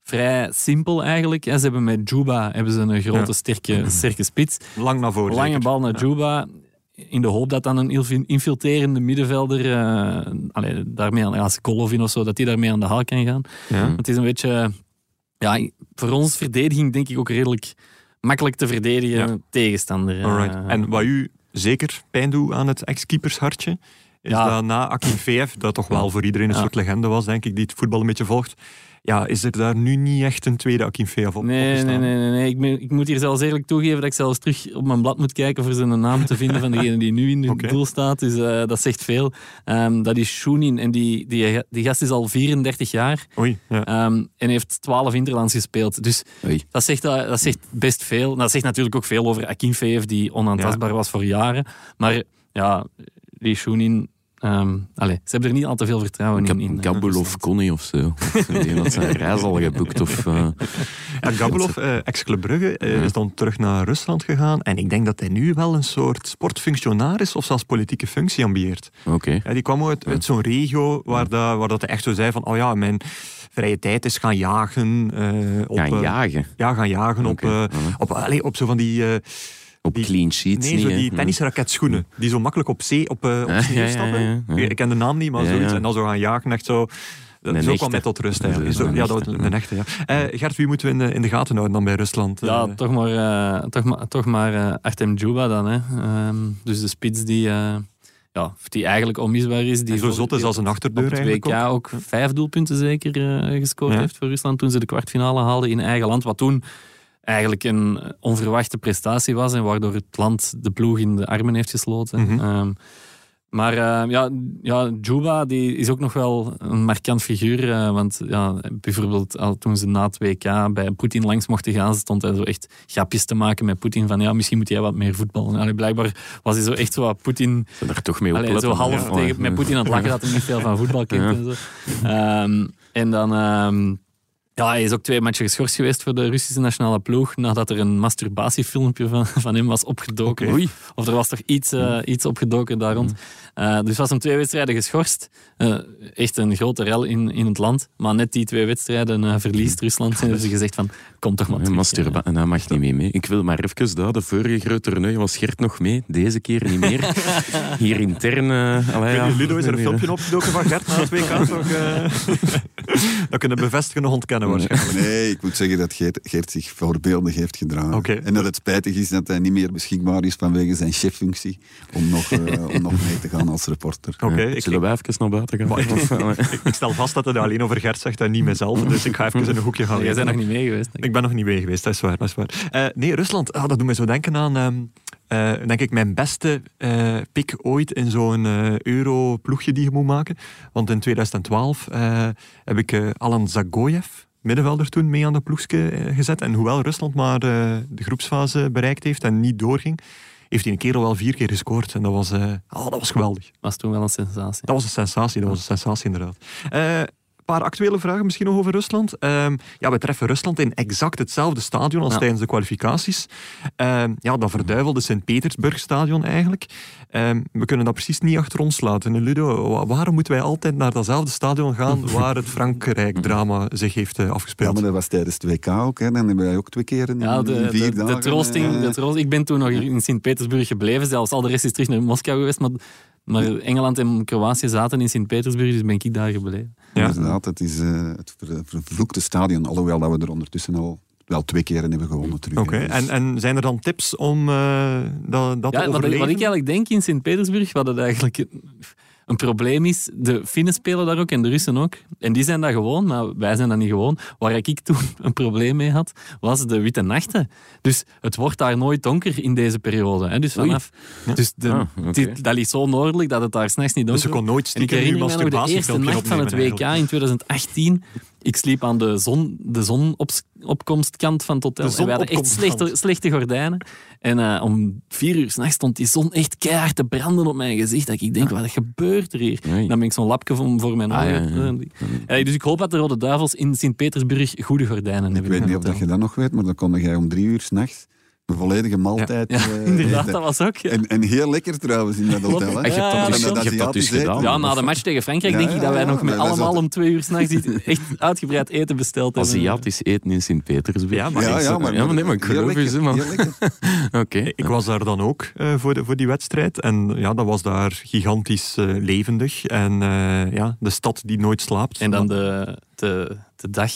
vrij simpel eigenlijk. Ze hebben met Juba hebben ze een grote, Ja. sterke, sterke spits. Lang naar voren. Lange zeker. bal naar Juba. In de hoop dat dan een infi- infiltrerende middenvelder, allee, daarmee aan, als Golovin of zo, dat die daarmee aan de haal kan gaan. Ja. Het is een beetje, ja, voor ons verdediging denk ik ook redelijk makkelijk te verdedigen Ja. tegenstander. Eh, En wat u zeker pijn doet aan het ex-keepershartje, is Ja. dat na Akinfeev, dat toch wel voor iedereen een Ja. soort legende was, denk ik, die het voetbal een beetje volgt, ja, is er daar nu niet echt een tweede Akinfeev op Nee, nee, opgestaan? nee, nee, nee. Ik, moet- ik moet hier zelfs eerlijk toegeven dat ik zelfs terug op mijn blad moet kijken voor zijn naam te vinden van degene die nu in het *laughs* doel staat. Dus eh, dat zegt veel. Ehm, dat is Shunin en die, die, die gast is al 34 jaar Oei, ja. ehm, en heeft 12 interlands gespeeld. Dus Oei. dat zegt, eh, dat zegt best veel. Dat zegt natuurlijk ook veel over Akinfeev, die onaantastbaar was voor jaren. Maar ja, die Shunin... ehm allez, ze hebben er niet al te veel vertrouwen in. in eh, Gabulov Rusland. Connie *laughs* of zo. Die had zijn reis al geboekt. Of, eh, Ja, Gabulov, eh, ex-Club Brugge, eh, is dan terug naar Rusland gegaan. En ik denk dat hij nu wel een soort sportfunctionaris of zelfs politieke functie ambieert. Oké. Ja, die kwam uit, uit zo'n regio waar, dat, waar dat hij echt zo zei van, oh ja, mijn vrije tijd is gaan jagen. eh, op, Gaan jagen. Ja, gaan jagen op, eh, ja. op, allee, op zo van die... Op die- clean sheets Nee, niet, zo die tennisraketschoenen. Die zo makkelijk op zee, op, eh op Ja, sneeuw ja, ja, stappen. ja, ja. Ik ken de naam niet, maar Ja, zoiets. ja. En dan zo gaan jagen, echt zo... Dat, zo echte. kwam mij tot rust eigenlijk. Is Zo, ja, dat een echte, ja. Eh, Gert, wie moeten we in de, in de gaten houden dan bij Rusland? Ja, Eh, toch maar, eh, toch maar, toch maar eh, Artem Djuba dan. Hè. Ehm, dus de spits die, eh, ja, die eigenlijk onmisbaar is. Die en zo voor- zot is als een achterdeur eigenlijk WK ook. ook vijf doelpunten zeker eh, gescoord Ja. heeft voor Rusland toen ze de kwartfinale haalden in eigen land. Wat toen eigenlijk een onverwachte prestatie was en waardoor het land de ploeg in de armen heeft gesloten. Mhm. Ehm, maar eh, ja, ja, Juba die is ook nog wel een markant figuur. eh, want ja, bijvoorbeeld al toen ze na het WK bij Poetin langs mochten gaan, stond hij zo echt grapjes te maken met Poetin. Van ja, misschien moet jij wat meer voetballen. Allee, blijkbaar was hij zo echt zo wat Poetin er toch mee Allee, zo half Ja. tegen, met Poetin aan het lachen dat hij niet veel van voetbal kent Ja. en zo. Ehm, en dan... ja, hij is ook twee matchen geschorst geweest voor de Russische nationale ploeg nadat er een masturbatiefilmpje van, van hem was opgedoken. Oei. Of er was toch iets, eh, iets opgedoken daar rond. Eh, dus was hem twee wedstrijden geschorst. Eh, echt een grote rel in, in het land. Maar net die twee wedstrijden verliest Rusland. En hebben ze gezegd van, kom toch maar Ja, terug. en dat mag niet mee, mee. Ik wil maar even daar. De vorige grote toernooi was Gert nog mee. Deze keer niet meer. *laughs* Hier intern... allee, ja. Ludo, is er een filmpje opgedoken van Gert na het WK? Toch, eh? *laughs* dat kunnen bevestigen of ontkennen waarschijnlijk. *laughs* Nee, ik moet zeggen dat Geert, Geert zich voorbeeldig heeft gedragen. Oké. En dat het spijtig is dat hij niet meer beschikbaar is vanwege zijn cheffunctie om nog, eh, *laughs* om nog mee te gaan als reporter. Oké, Ja. ik, Zullen wij even naar buiten gaan? Maar ik- *laughs* stel vast dat het alleen over Gert zegt en niet mezelf. Dus ik ga even in een hoekje gaan Jij bent nog niet mee geweest. ik. Ik ben nog niet mee geweest, dat is waar. Dat is waar. Eh, nee, Rusland, ah, dat doet me zo denken aan, ehm, eh, denk ik, mijn beste eh pick ooit in zo'n eh, euro-ploegje die je moet maken. Want in 2012 eh, heb ik Alan Zagoyev, middenvelder toen, mee aan de ploegje gezet. En hoewel Rusland maar de groepsfase bereikt heeft en niet doorging, heeft hij een kerel wel vier keer gescoord. En dat was, oh, dat was geweldig. was toen wel een sensatie. Dat was een sensatie, dat was een sensatie inderdaad. Paar actuele vragen misschien nog over Rusland. Ehm, ja, we treffen Rusland in exact hetzelfde stadion als Ja. tijdens de kwalificaties. Ehm, ja, dat verduivelde Sint-Petersburg-stadion eigenlijk. Ehm, we kunnen dat precies niet achter ons laten. En Ludo, wa- waarom moeten wij altijd naar datzelfde stadion gaan *laughs* waar het Frankrijk-drama zich heeft eh, Ja, afgespeeld? maar dat was tijdens het WK ook. Hè. Dan hebben wij ook twee keer in, Ja, in de, vier de, de, dagen... troosting, eh, de troost- ik ben toen nog hier in Sint-Petersburg gebleven. Zelfs al de rest is terug naar Moskou geweest. Maar, maar Engeland en Kroatië zaten in Sint-Petersburg, dus ben ik daar gebleven. Ja. Inderdaad, het is eh, het ver- vervloekte stadion. Alhoewel dat we er ondertussen al wel twee keer in hebben gewonnen terug. Oké. Dus- en, en zijn er dan tips om eh, dat, dat Ja, te wat, ik- overleven? wat ik eigenlijk denk in Sint-Petersburg, wat het eigenlijk een, probleem is, de Finnen spelen daar ook en de Russen ook. En die zijn dat gewoon, maar wij zijn dat niet gewoon. Waar ik toen *laughs* een probleem mee had, was de witte nachten. Dus het wordt daar nooit donker in deze periode. Hè. Dus vanaf... Dus de, Ah, dat ligt zo noordelijk dat het daar s'nachts niet Dus donker je kon nooit stiekem nog de eerste nacht van het WK in *laughs* 2018. Ik sliep aan de, zon, de zonopkomstkant van het hotel. En we hadden echt slechte, slechte gordijnen. En eh, om vier uur s'nachts stond die zon echt keihard te branden op mijn gezicht. Dat ik denk, wat gebeurt er hier? Dan ben ik zo'n lapje voor, voor mijn Ah, ogen. ja, ja. Eh, dus ik hoop dat de Rode Duivels in Sint-Petersburg goede gordijnen Ik hebben. weet in niet of dat je dat nog weet, maar dan kon jij om drie uur s'nachts een volledige maaltijd Ja, eh, *laughs* inderdaad, eten. dat was ook... ja. En, en heel lekker trouwens in dat hotel. Hè? En je hebt Ja, dat dus, ja, je hebt dat dus gedaan. Ja, na de match tegen Frankrijk Ja, denk ik dat wij ja, nog met wij allemaal om twee uur s'nachts *laughs* echt uitgebreid eten besteld hebben. Aziatisch eten in Sint-Petersburg. Ja, maar Ja, ja, maar, ja, maar nee, maar ik geloof je, man. *laughs* Oké. Ik was daar dan ook eh, voor, de, voor die wedstrijd. En ja, dat was daar gigantisch eh, levendig. En eh, ja, de stad die nooit slaapt. En dan de, de, de dag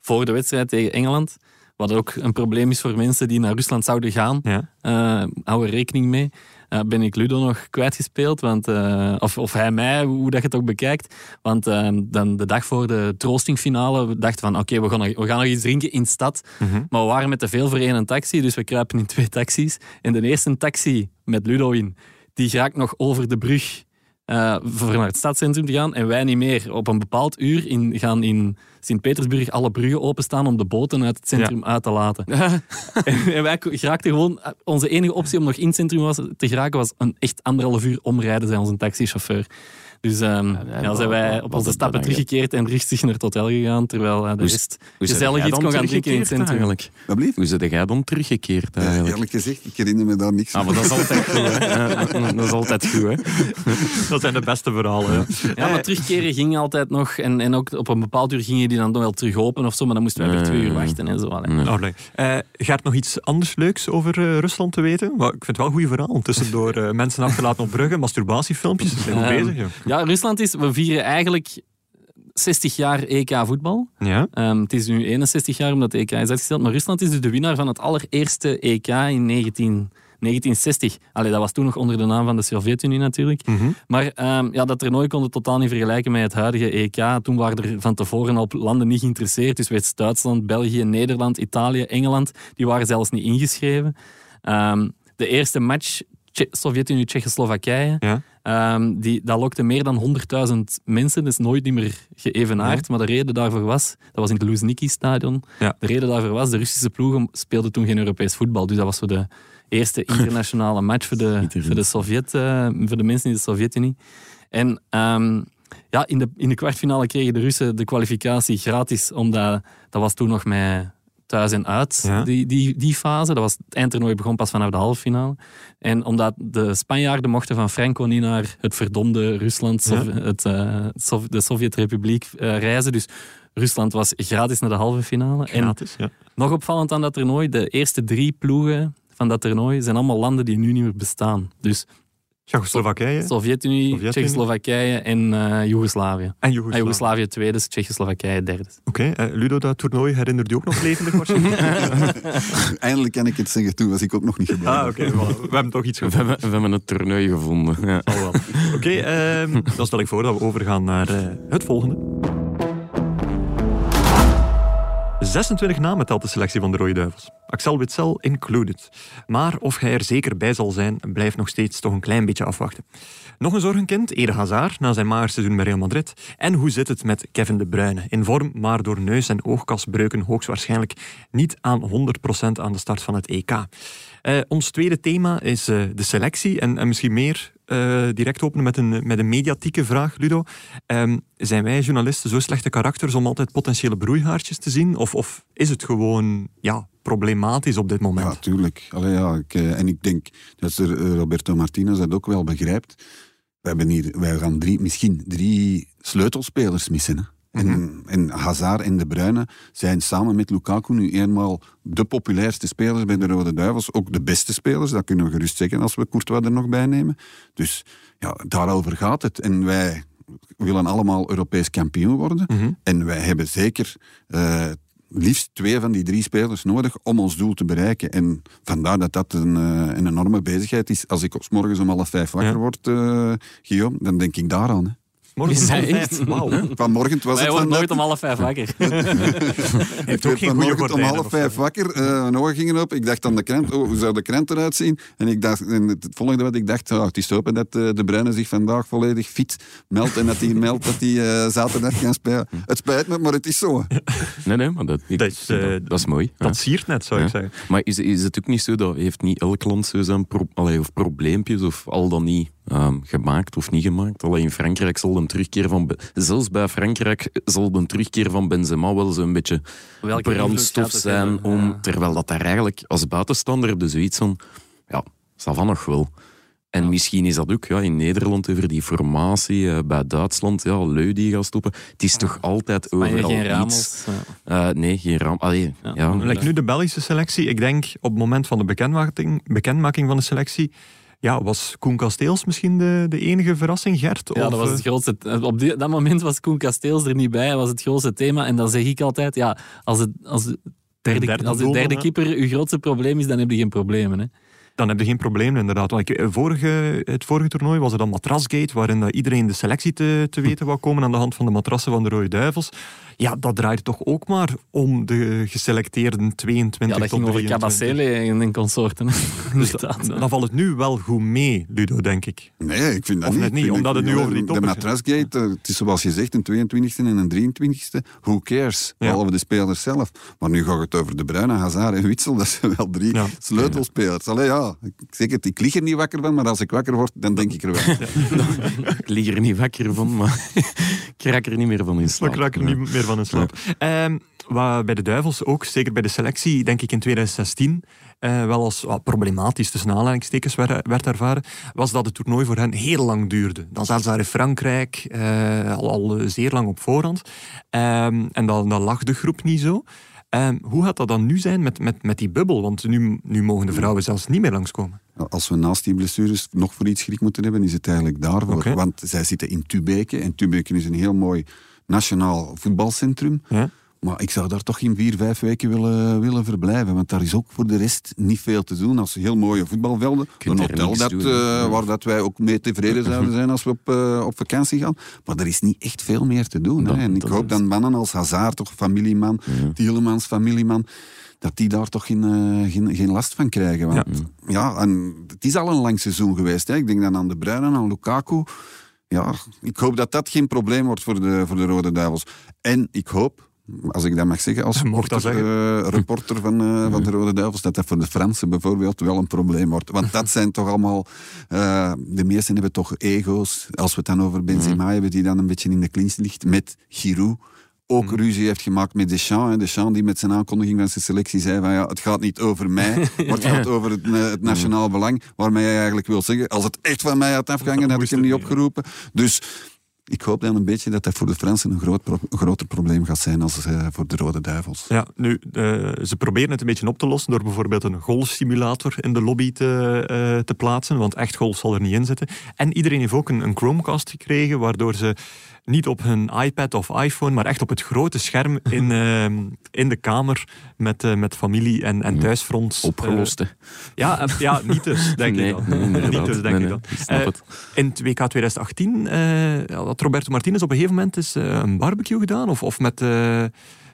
voor de wedstrijd tegen Engeland, wat ook een probleem is voor mensen die naar Rusland zouden gaan, Ja. eh hou er rekening mee. Eh, ben ik Ludo nog kwijtgespeeld, want, eh, of, of hij mij, hoe dat je het ook bekijkt. Want dan de dag voor de troostingfinale, we dachten van oké, we, gaan nog, we gaan nog iets drinken in de stad. Mhm. Maar we waren met te veel voor één taxi, dus we kruipen in twee taxis. En de eerste taxi met Ludo in, die raakt nog over de brug eh, voor naar het stadscentrum te gaan en wij niet meer. Op een bepaald uur in, gaan in Sint-Petersburg alle bruggen openstaan om de boten uit het centrum uit te laten. *laughs* en, en wij geraakten gewoon... Onze enige optie om nog in het centrum was, te geraken was een echt anderhalf uur omrijden, zei onze taxichauffeur. Dus ehm ja, ja, zijn wij op onze stappen teruggekeerd en rustig naar het hotel gegaan, terwijl eh, de rest Hoe gezellig iets kon gaan drinken in het centrum. eigenlijk? Hoe zit jij dan teruggekeerd Ja, eigenlijk? eerlijk gezegd, ik herinner me daar niks Ah, maar van. dat is altijd goed, hè? Ja, dat is altijd goed, hè? *laughs* Dat zijn de beste verhalen. Ja. Ja, maar terugkeren ging altijd nog. En, en ook op een bepaald uur gingen die dan wel terug open of zo. Maar dan moesten wij weer twee uur wachten en zo. Allee. Nee. Allee. Eh, Gert, nog iets anders leuks over eh, Rusland te weten? Ik vind het wel een goede verhaal. Tussendoor eh, mensen achterlaten op bruggen, masturbatiefilmpjes. Ze zijn goed Ehm, bezig. joh. Ja, Rusland is... We vieren eigenlijk 60 jaar EK voetbal. Ja? Ehm, het is nu 61 jaar omdat de EK is uitgesteld. Maar Rusland is dus de winnaar van het allereerste EK in 19, 1960. Allee, dat was toen nog onder de naam van de Sovjet-Unie natuurlijk. Mhm. Maar ehm, ja, dat toernooi kon het totaal niet vergelijken met het huidige EK. Toen waren er van tevoren al landen niet geïnteresseerd. Dus werd Duitsland, België, Nederland, Italië, Engeland, die waren zelfs niet ingeschreven. Ehm, de eerste match, Tsje- Sovjet-Unie-Tsjechoslowakije, Ja. Ehm, die, dat lokte meer dan 100.000 mensen. Dat is nooit niet meer geëvenaard. Maar de reden daarvoor was, dat was in het Luzhniki-stadion. Ja. De reden daarvoor was, de Russische ploegen speelden toen geen Europees voetbal. Dus dat was voor de eerste *laughs* internationale match voor de, voor de, Sovjet, eh, voor de mensen in de Sovjet-Unie. En ehm, ja, in de, in de kwartfinale kregen de Russen de kwalificatie gratis, omdat dat was toen nog met thuis en uit, Ja. die, die, die fase. Dat was, het eindtoernooi begon pas vanaf de halve finale. En omdat de Spanjaarden mochten van Franco niet naar het verdomde Rusland, Ja. Het, Sov- de Sovjet-Republiek eh, reizen. Dus Rusland was gratis naar de halve finale. En Gratis, ja. nog opvallend aan dat toernooi, de eerste drie ploegen van dat toernooi zijn allemaal landen die nu niet meer bestaan. Dus Tsjechoslowakije Sovjet-Unie, Sovjet-Unie. Tsjechoslowakije en eh Joegoslavië. en Joegoslavië. Joegoslavië tweede, Tsjechoslowakije derde. Oké, eh, Ludo, dat toernooi herinnert je ook nog levendig waarschijnlijk? *laughs* Eindelijk kan ik het zeggen, toen was ik ook nog niet geboren. ah, oké. We hebben toch iets We gevonden. hebben, we hebben het toernooi gevonden. Ja. Oké, ehm, dan stel ik voor dat we overgaan naar eh, het volgende. 26 namen telt de selectie van de Rode Duivels. Axel Witsel included. Maar of hij er zeker bij zal zijn, blijft nog steeds toch een klein beetje afwachten. Nog een zorgenkind, Eden Hazard, na zijn maarseizoen bij Real Madrid. En hoe zit het met Kevin De Bruyne? In vorm, maar door neus- en oogkasbreuken hoogstwaarschijnlijk niet aan 100% aan de start van het EK. Eh, ons tweede thema is eh, de selectie. En, en misschien meer eh, direct openen met een, met een mediatieke vraag, Ludo. Ehm, zijn wij journalisten zo slechte karakters om altijd potentiële broeihaartjes te zien? Of, of is het gewoon ja, problematisch op dit moment? Ja, tuurlijk. Ja, ik, en ik denk dat Roberto Martinez dat ook wel begrijpt. We hebben hier, wij gaan drie, misschien drie sleutelspelers missen. En, en Hazard en De Bruyne zijn samen met Lukaku nu eenmaal de populairste spelers bij de Rode Duivels. Ook de beste spelers, dat kunnen we gerust zeggen als we Courtois er nog bij nemen. Dus ja, daarover gaat het. En wij willen allemaal Europees kampioen worden. En wij hebben zeker eh, liefst twee van die drie spelers nodig om ons doel te bereiken. En vandaar dat dat een, eh, een enorme bezigheid is. Als ik s morgens om half vijf wakker Ja. word, eh, Guillaume, dan denk ik daaraan. Hè. Morgen Is om vijf. echt? Wauw. Vanmorgen was Wij het van nooit om half vijf wakker. *laughs* ik ook werd geen goede vanmorgen om half vijf wakker, eh, mijn ogen gingen op. Ik dacht aan de krant, oh, hoe zou de krant eruit zien? En, ik dacht, en het volgende wat ik dacht, oh, het is te hopen dat eh, de Bruyne zich vandaag volledig fit meldt en dat hij meldt dat hij eh, zaterdag kan spelen. Het spijt me, maar het is zo. Nee, nee, maar dat, ik- Dat is, eh, dat, dat is mooi. ja. Dat siert net, zou ik zeggen. Maar is, is het ook niet zo dat heeft niet elk land zo zijn pro, allee, of probleempjes of al dan niet ehm, gemaakt of niet gemaakt? Alleen in Frankrijk zal een terugkeer van zelfs bij Frankrijk zal de terugkeer van Benzema wel zo'n beetje Welke brandstof zijn hebben? om Ja. terwijl dat daar eigenlijk als buitenstander heb je zoiets van ja, ça va nog wel. En misschien is dat ook ja, in Nederland over die formatie, eh, bij Duitsland, ja, Leu die gaat stoppen. Het is toch altijd overal geen iets. Ramos. Eh, nee, geen Ram. Allee, Ja. ja. Like nu de Belgische selectie. Ik denk op het moment van de bekendmaking, bekendmaking van de selectie. Ja, was Koen Kasteels misschien de, de enige verrassing, Gert? Ja, Of, dat was het eh, grootste. Op die- dat moment was Koen Kasteels er niet bij. Dat was het grootste thema. En dan zeg ik altijd: ja, als, het, als, de derde, derde als de derde keeper uw grootste probleem is, dan heb je geen problemen. Hè? Dan heb je geen probleem, inderdaad. Want ik- eh, vorige, het vorige toernooi was er dan Matrasgate, waarin dat iedereen de selectie te, te weten wou komen aan de hand van de matrassen van de Rode Duivels. Ja, dat draait toch ook maar om de geselecteerde 22 Ja, dat tot ging over 23. Cabacele en, en consorten. *laughs* Dus dan, valt het nu wel goed mee, Ludo, denk ik. Nee, ik vind dat Of niet. niet, Ik vind omdat het nu over die De matrasgate, eh, het is zoals je zegt, een 22e en een 23e. Who cares? Ja. Behalve de spelers zelf. Maar nu gaat het over de Bruine, Hazard en Witsel. *laughs* Dat zijn wel drie Ja. sleutelspelers. Allee, ja, ik zeg het, ik lig er niet wakker van, maar als ik wakker word, dan denk ik er wel. *laughs* Ik lig er niet wakker van, maar ik raak er niet meer van in slaap. Dan raak ik er niet meer van in slaap. Ehm, wat bij de Duivels ook, zeker bij de selectie, denk ik in 2016, eh, wel als wat problematisch tussen aanhalingstekens werd, werd ervaren, was dat het toernooi voor hen heel lang duurde. Dan zaten ze daar in Frankrijk, eh, al, al eh, zeer lang op voorhand. Ehm, en dan, dan lag de groep niet zo. Ehm, hoe gaat dat dan nu zijn met, met, met die bubbel? Want nu, nu mogen de vrouwen zelfs niet meer langskomen. Als we naast die blessures nog voor iets schrik moeten hebben, is het eigenlijk daarvoor. Want zij zitten in Tubeke. En Tubeke is een heel mooi nationaal voetbalcentrum. Ja? Maar ik zou daar toch in vier, vijf weken willen, willen verblijven. Want daar is ook voor de rest niet veel te doen. Als heel mooie voetbalvelden. Een hotel dat, doen, eh, waar dat wij ook mee tevreden *laughs* zouden zijn als we op, eh, op vakantie gaan. Maar er is niet echt veel meer te doen. Dat- hè. En ik hoop dat mannen als Hazard, toch familieman, Tielemans, familieman, dat die daar toch geen, eh, geen, geen last van krijgen. Want, ja. en het is al een lang seizoen geweest. Hè. Ik denk dan aan De Bruyne, aan Lukaku. Ja, ik hoop dat dat geen probleem wordt voor de, voor de Rode Duivels. En ik hoop, als ik dat mag zeggen, als *laughs* reporter, eh, reporter van, eh, van de Rode Duivels, dat dat voor de Fransen bijvoorbeeld wel een probleem wordt. Want dat zijn toch allemaal... eh, de meesten hebben toch ego's. Als we het dan over Benzema hebben, die dan een beetje in de clinch ligt met Giroud. Ook ruzie heeft gemaakt met Deschamps. En Deschamps die met zijn aankondiging van zijn selectie zei van ja, het gaat niet over mij, *laughs* maar het gaat over het, eh, het nationaal belang. Waarmee hij eigenlijk wil zeggen, als het echt van mij had afgehangen, had ik hem niet opgeroepen. Dus ik hoop dan een beetje dat dat voor de Fransen een, groot pro- een groter probleem gaat zijn als eh, voor de Rode Duivels. Ja, nu, eh, ze proberen het een beetje op te lossen door bijvoorbeeld een golfsimulator in de lobby te, te plaatsen, want echt golf zal er niet in zitten. En iedereen heeft ook een, een Chromecast gekregen, waardoor ze niet op hun iPad of iPhone, maar echt op het grote scherm *laughs* in, eh, in de kamer met, eh, met familie en, en thuisfronts. eh, Opgelost, ja, eh, ja, niet dus, *laughs* denk Nee, ik dan. nee, niet dus, denk Nee, ik het. in het WK 2018 eh, had Roberto Martinez op een gegeven moment eens, eh, een barbecue gedaan, of, of met... eh,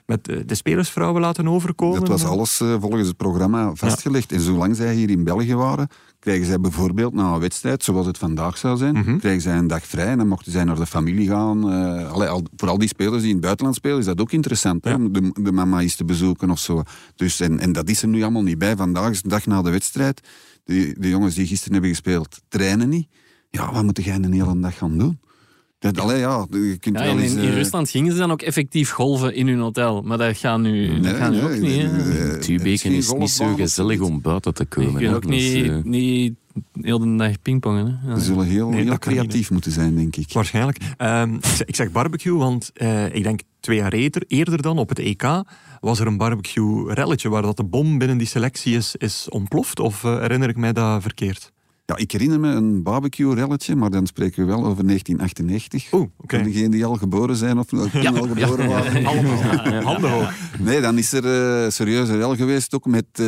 met de spelersvrouwen laten overkomen? Dat was alles volgens het programma vastgelegd. En zolang zij hier in België waren, kregen zij bijvoorbeeld na een wedstrijd, zoals het vandaag zou zijn, Mhm. kregen zij een dag vrij en dan mochten zij naar de familie gaan. Allee, al, voor al die spelers die in het buitenland spelen, is dat ook interessant, hè, Ja. om de, de mama eens te bezoeken of zo. Dus, en, en dat is er nu allemaal niet bij. Vandaag is de dag na de wedstrijd. De, de jongens die gisteren hebben gespeeld, trainen niet. Ja, wat moet jij een hele dag gaan doen? Dat, allee, ja, je kunt Ja, wel en eens... in, in eh, Rusland gingen ze dan ook effectief golven in hun hotel. Maar dat gaat nu, dat nee, gaat nu nee, ook niet. nee, nee, nee, Tubeken is niet zo gezellig om buiten te komen. Je kunt ook niet, eh, niet heel de dag pingpongen. Hè. Ja. We zullen heel, Nee, niet, creatief moeten zijn, denk ik. Waarschijnlijk. Ehm, ik, zeg, barbecue, want eh, ik denk twee jaar eerder, eerder dan op het EK was er een barbecue-relletje waar dat de bom binnen die selectie is, is ontploft. Of herinner ik mij dat verkeerd? Ja, ik herinner me een barbecue-relletje, maar dan spreken we wel over 1998. Oeh, oké. Voor degenen die al geboren zijn of nog toen al geboren waren. Allemaal. Handen hoog. Nee, dan is er eh serieuze rel geweest ook met eh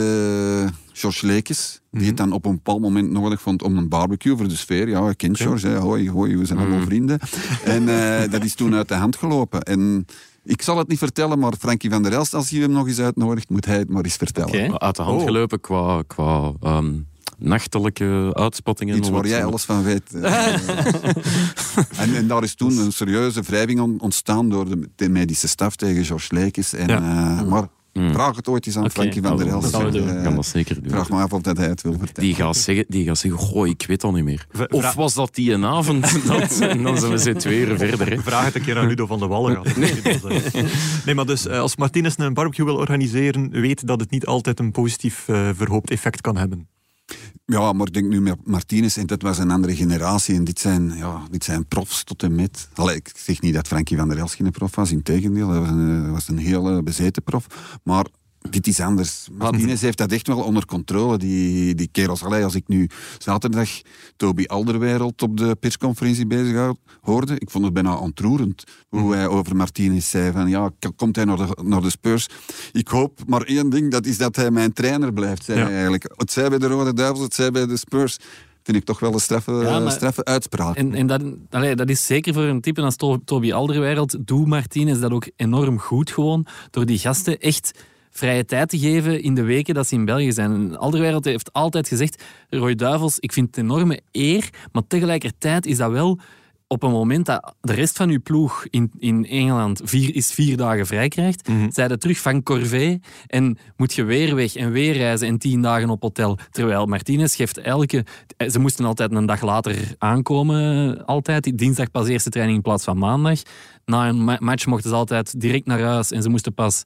George Lekes. Die het dan op een bepaald moment nodig vond om een barbecue voor de sfeer. Ja, je kent George, hè. hoi, hoi, we zijn allemaal vrienden. En eh, dat is toen uit de hand gelopen. En ik zal het niet vertellen, maar Frankie van der Elst, als hij hem nog eens uitnodigt, moet hij het maar eens vertellen. Oké. uit de hand Oh. gelopen qua, qua ehm, nachtelijke uitspattingen. Iets waar jij alles van weet. *laughs* En, en daar is toen een serieuze wrijving on- ontstaan door de, de medische staf tegen George Lekes. En, Ja. eh, maar Mm. vraag het ooit eens aan Frankie van der dat Elst. gaan we doen. Eh, Ik kan dat zeker doen. vraag me af of dat hij het wil vertellen. Die gaat zeggen, die gaat zeggen goh, ik weet dat niet meer. V- Of was dat die een avond? *laughs* Dat, en dan zijn we ze twee uur verder. Hè. Vraag het een keer aan Ludo van de Wallen. *laughs* Nee, maar dus eh, als Martinez een barbecue wil organiseren, weet dat het niet altijd een positief verhoopt effect kan hebben. Ja, maar ik denk nu met Martinez, en dat was een andere generatie. En dit zijn, ja, dit zijn profs tot en met. Allee, ik zeg niet dat Frankie van der Elst geen prof was, integendeel. Hij was een, was een hele bezeten prof. Maar dit is anders. Martinez heeft dat echt wel onder controle, die, die kerels. Allee, als ik nu zaterdag Toby Alderwereld op de persconferentie bezig hoorde, ik vond het bijna ontroerend hoe hij over Martinez zei van ja, komt hij naar de, naar de Spurs? Ik hoop maar één ding, dat is dat hij mijn trainer blijft, zei Ja. eigenlijk. Het zij bij de Rode Duivels, het zij bij de Spurs. Vind ik toch wel een straffe, Ja, straffe uitspraak. En, en dat, allee, dat is zeker voor een type als To- Toby Alderweireld. Doe Martinez dat ook enorm goed gewoon. Door die gasten echt vrije tijd te geven in de weken dat ze in België zijn. En Alderweireld heeft altijd gezegd, Roy Duivels, ik vind het een enorme eer, maar tegelijkertijd is dat wel op een moment dat de rest van uw ploeg in, in Engeland vier, is vier dagen vrij krijgt, Mhm. zij de terug van Corvée en moet je weer weg en weer reizen en tien dagen op hotel. Terwijl Martinez geeft elke... Ze moesten altijd een dag later aankomen, altijd. Dinsdag pas eerste training in plaats van maandag. Na een ma- match mochten ze altijd direct naar huis en ze moesten pas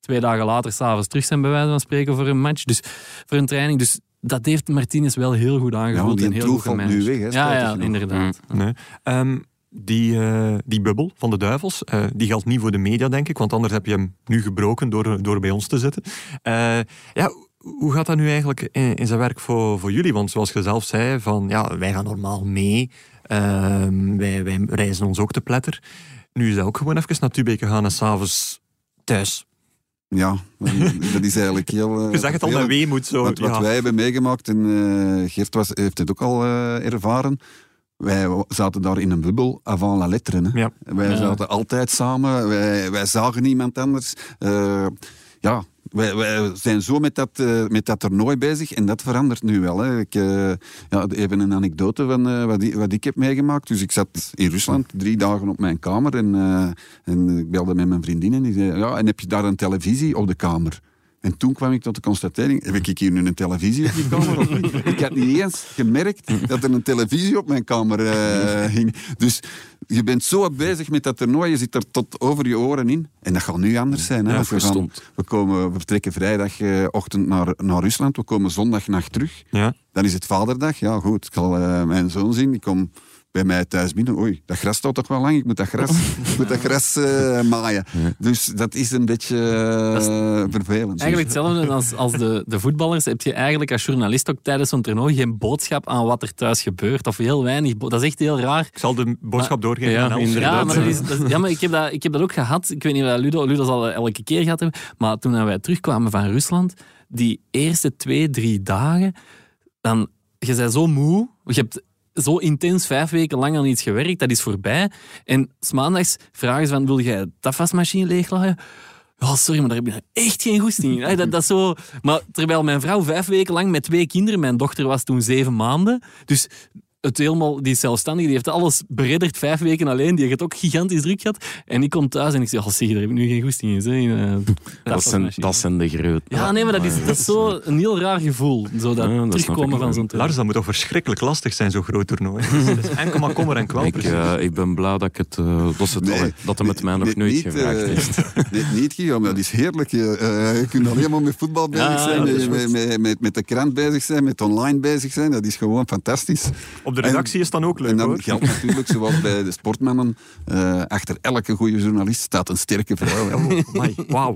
twee dagen later s'avonds terug zijn, bij wijze van spreken, voor een match. Dus voor een training. Dus dat heeft Martinez wel heel goed aangevuld. die en heel goed valt nu weg, hè, Ja, ja, inderdaad. Nee. Ehm, die, eh, die bubbel van de duivels, eh, die geldt niet voor de media, denk ik, want anders heb je hem nu gebroken door, door bij ons te zitten. Eh, ja, hoe gaat dat nu eigenlijk in, in zijn werk voor, voor jullie? Want zoals je zelf zei, van, ja, wij gaan normaal mee, Ehm, wij, wij reizen ons ook te pletter. Nu is dat ook gewoon even naar Tubeke gaan en s'avonds thuis. Ja, dat is eigenlijk heel... *laughs* Je zegt het al met weemoed zo. Wat, wat ja. wij hebben meegemaakt, en eh, Geert was, heeft het ook al eh, ervaren. Wij zaten daar in een bubbel avant la lettre. Hè. Ja. Wij Ja. zaten altijd samen, wij, wij zagen niemand anders. Eh, ja, wij, zijn zo met dat, eh, met dat toernooi bezig en dat verandert nu wel. Hè. Ik, eh, ja, even een anekdote van eh, wat, ik, wat ik heb meegemaakt. Dus ik zat in Rusland drie dagen op mijn kamer en, en ik belde met mijn vriendin en die zei, ja, en heb je daar een televisie op de kamer? En toen kwam ik tot de constatering, heb ik hier nu een televisie op die kamer of niet? Ik had niet eens gemerkt dat er een televisie op mijn kamer eh, hing. Dus je bent zo bezig met dat toernooi, je zit er tot over je oren in. En dat gaat nu anders zijn. Hè? Ja, we, gaan, we, komen, we vertrekken vrijdagochtend naar, naar Rusland, we komen zondagnacht terug. Ja. Dan is het vaderdag. Ja, goed, ik zal eh, mijn zoon zien. Ik kom bij mij thuis binnen. Oei, dat gras staat toch wel lang. Ik moet dat gras, ik moet dat gras eh, maaien. Dus dat is een beetje eh, vervelend. Eigenlijk hetzelfde als, als de, de voetballers. Heb je eigenlijk als journalist ook tijdens zo'n toernooi geen boodschap aan wat er thuis gebeurt? Of heel weinig. Dat is echt heel raar. Ik zal de boodschap Maar- doorgeven ja, aan. Ja, maar, dat is, dat ja, maar ik, heb dat, ik heb dat ook gehad. Ik weet niet of Ludo, Ludo zal dat elke keer gehad hebben. Maar toen wij terugkwamen van Rusland, die eerste twee, drie dagen, dan, je bent zo moe. Je hebt zo intens vijf weken lang aan iets gewerkt. Dat is voorbij. En s maandags vragen ze van, wil jij de afwasmachine leeglaaien? Oh, sorry, maar daar heb ik echt geen goesting in. Dat, dat zo... Maar terwijl mijn vrouw vijf weken lang met twee kinderen... Mijn dochter was toen zeven maanden. Dus het helemaal, die is zelfstandig, die heeft alles beredderd, vijf weken alleen. Die heeft ook gigantisch druk gehad. En ik kom thuis en ik zeg, oh, zeg, daar heb ik nu geen goesting in. Zeg. In, eh, Dat zijn, dat zijn de grote. Ja, nee, maar dat is, dat is zo een heel raar gevoel. Zo dat Ja, terugkomen van zo'n toernooi. Lars, dat moet toch verschrikkelijk lastig zijn, zo'n groot toernooi. *laughs* Dat is enkel maar kommer en kwel. Ik, eh, ik ben blij dat, ik het, eh, dat, ze het Nee, dat hij met mij nog nee, nooit niet, gevraagd heeft. *laughs* Nee, niet, Guillaume. Dat is heerlijk. Je, eh, je kunt alleen maar met voetbal bezig Ja, zijn, met, met, met, met de krant bezig zijn, met online bezig zijn. Dat is gewoon fantastisch. Op de redactie is dan ook leuk, En dan hoor. geldt natuurlijk, zoals bij de sportmannen, eh, achter elke goede journalist staat een sterke vrouw. hè. Oh, wauw.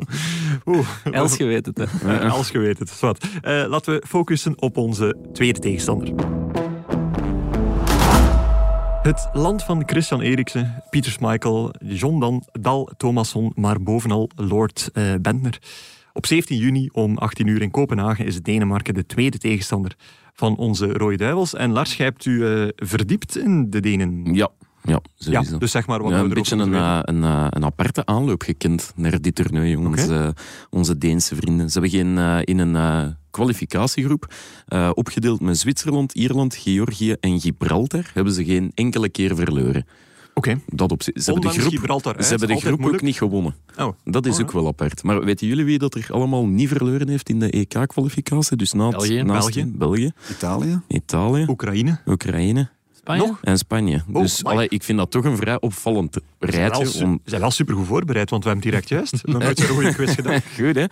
Els, je weet het. Hè. Als je weet het. Eh, laten we focussen op onze tweede tegenstander. Het land van Christian Eriksen, Pieter Schmeichel, John Dan, Dal Thomasson, maar bovenal Lord eh, Bentner. Op 17 juni om 18 uur in Kopenhagen is Denemarken de tweede tegenstander van onze Rode Duivels. En Lars, jij hebt u eh, verdiept in de Denen. Ja, ja, Ja, sowieso. dus zeg maar wat Ja, we een beetje een, eh, een, eh, een aparte aanloop gekend naar dit toernooi, jongens. Onze Deense vrienden. Ze hebben geen, in een kwalificatiegroep, opgedeeld met Zwitserland, Ierland, Georgië en Gibraltar, hebben ze geen enkele keer verloren. Oké. Dat op, ze hebben de groep, ze uit, hebben de groep ook niet gewonnen. Oh. Dat is Oh, ook wel apart. Maar weten jullie wie dat er allemaal niet verloren heeft in de EK-kwalificatie? Dus na het- België. naast België. België, Italië. Italië, Oekraïne. Oekraïne Spanje? Nog? en Spanje. Oh, dus allee, ik vind dat toch een vrij opvallend Ze rijtje. Om, zijn wel super goed voorbereid, want we hebben het direct juist. Nog nooit zo'n goede quiz gedaan. *laughs* Goed, hè?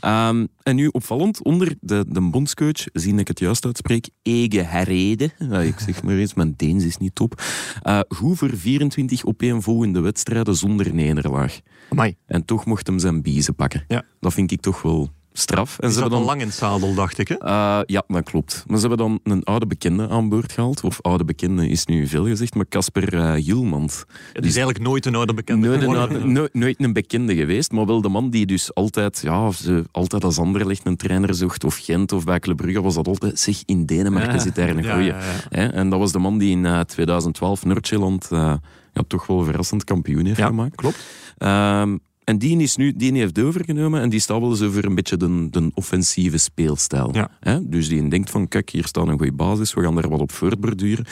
Ehm, en nu opvallend, onder de, de bondscoach, zie ik het juist uitspreek, Ege Herrede. Ja, ik zeg maar eens, mijn Deens is niet top. Eh goed voor 24 opeenvolgende wedstrijden zonder nederlaag. Amai. En toch mocht hem zijn biezen pakken. Ja. Dat vind ik toch wel straf. En Is ze dat hebben dan... lang in het zadel, dacht ik. Hè? Eh, ja, dat klopt. Maar ze hebben dan een oude bekende aan boord gehaald. Of oude bekende is nu veel gezegd, maar Casper Hielmans. Het is eigenlijk nooit een oude bekende Nooit een, geworden. oude- nooit, nooit een bekende geweest, maar wel de man die dus altijd, ja, ze, altijd als Anderlecht een trainer zocht, of Gent of bij Club Brugge, was dat altijd, zeg, in Denemarken Ja. zit daar een goeie. ja? En dat was de man die in eh, 2012 Noord-Zeeland eh, ja, toch wel verrassend kampioen heeft gemaakt. klopt. Ehm, en die is nu die heeft overgenomen en die staat wel eens over een beetje de, de offensieve speelstijl. Ja. Hè? Dus die denkt van, kijk, hier staat een goede basis, we gaan daar wat op voortborduren.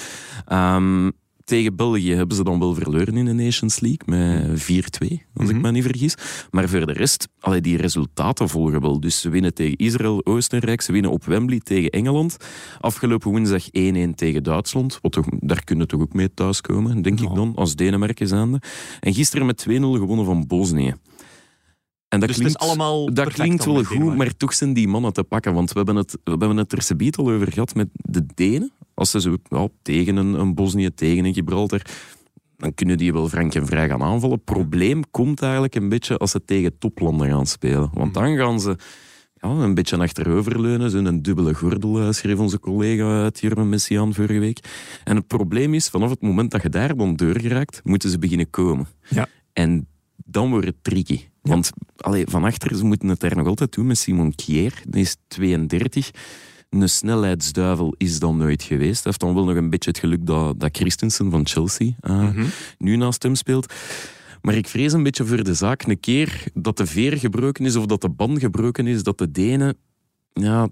Ehm, tegen België hebben ze dan wel verloren in de Nations League met 4-2, als Mhm. ik me niet vergis. Maar voor de rest, allee, die resultaten volgen wel. Dus ze winnen tegen Israël, Oostenrijk, ze winnen op Wembley tegen Engeland. Afgelopen woensdag 1-1 tegen Duitsland. Wat toch, daar kunnen toch ook mee thuiskomen, denk ik dan, als Denemarken zijnde. En gisteren met 2-0 gewonnen van Bosnië. En dat Dus klinkt, het is allemaal dat klinkt wel goed, maar toch zijn die mannen te pakken. Want we hebben het, we hebben het er subiet al over gehad met de Denen. Als ze zo tegen een, een Bosnië, tegen een Gibraltar, dan kunnen die wel frank en vrij gaan aanvallen. Probleem komt eigenlijk een beetje als ze tegen toplanden gaan spelen. Want dan gaan ze ja, een beetje achteroverleunen. Zo'n dubbele gordel, eh, schreef onze collega uit Jermen Messi aan vorige week. En het probleem is, vanaf het moment dat je daar dan doorgeraakt, moeten ze beginnen komen. Ja. En dan wordt het tricky. Want allee, van achter, ze moeten het daar nog altijd doen met Simon Kier. Die is 32. Een snelheidsduivel is dan nooit geweest. Hij heeft dan wel nog een beetje het geluk dat, dat Christensen van Chelsea eh, Mhm. nu naast hem speelt. Maar ik vrees een beetje voor de zaak een keer dat de veer gebroken is of dat de band gebroken is, dat de Denen, ja,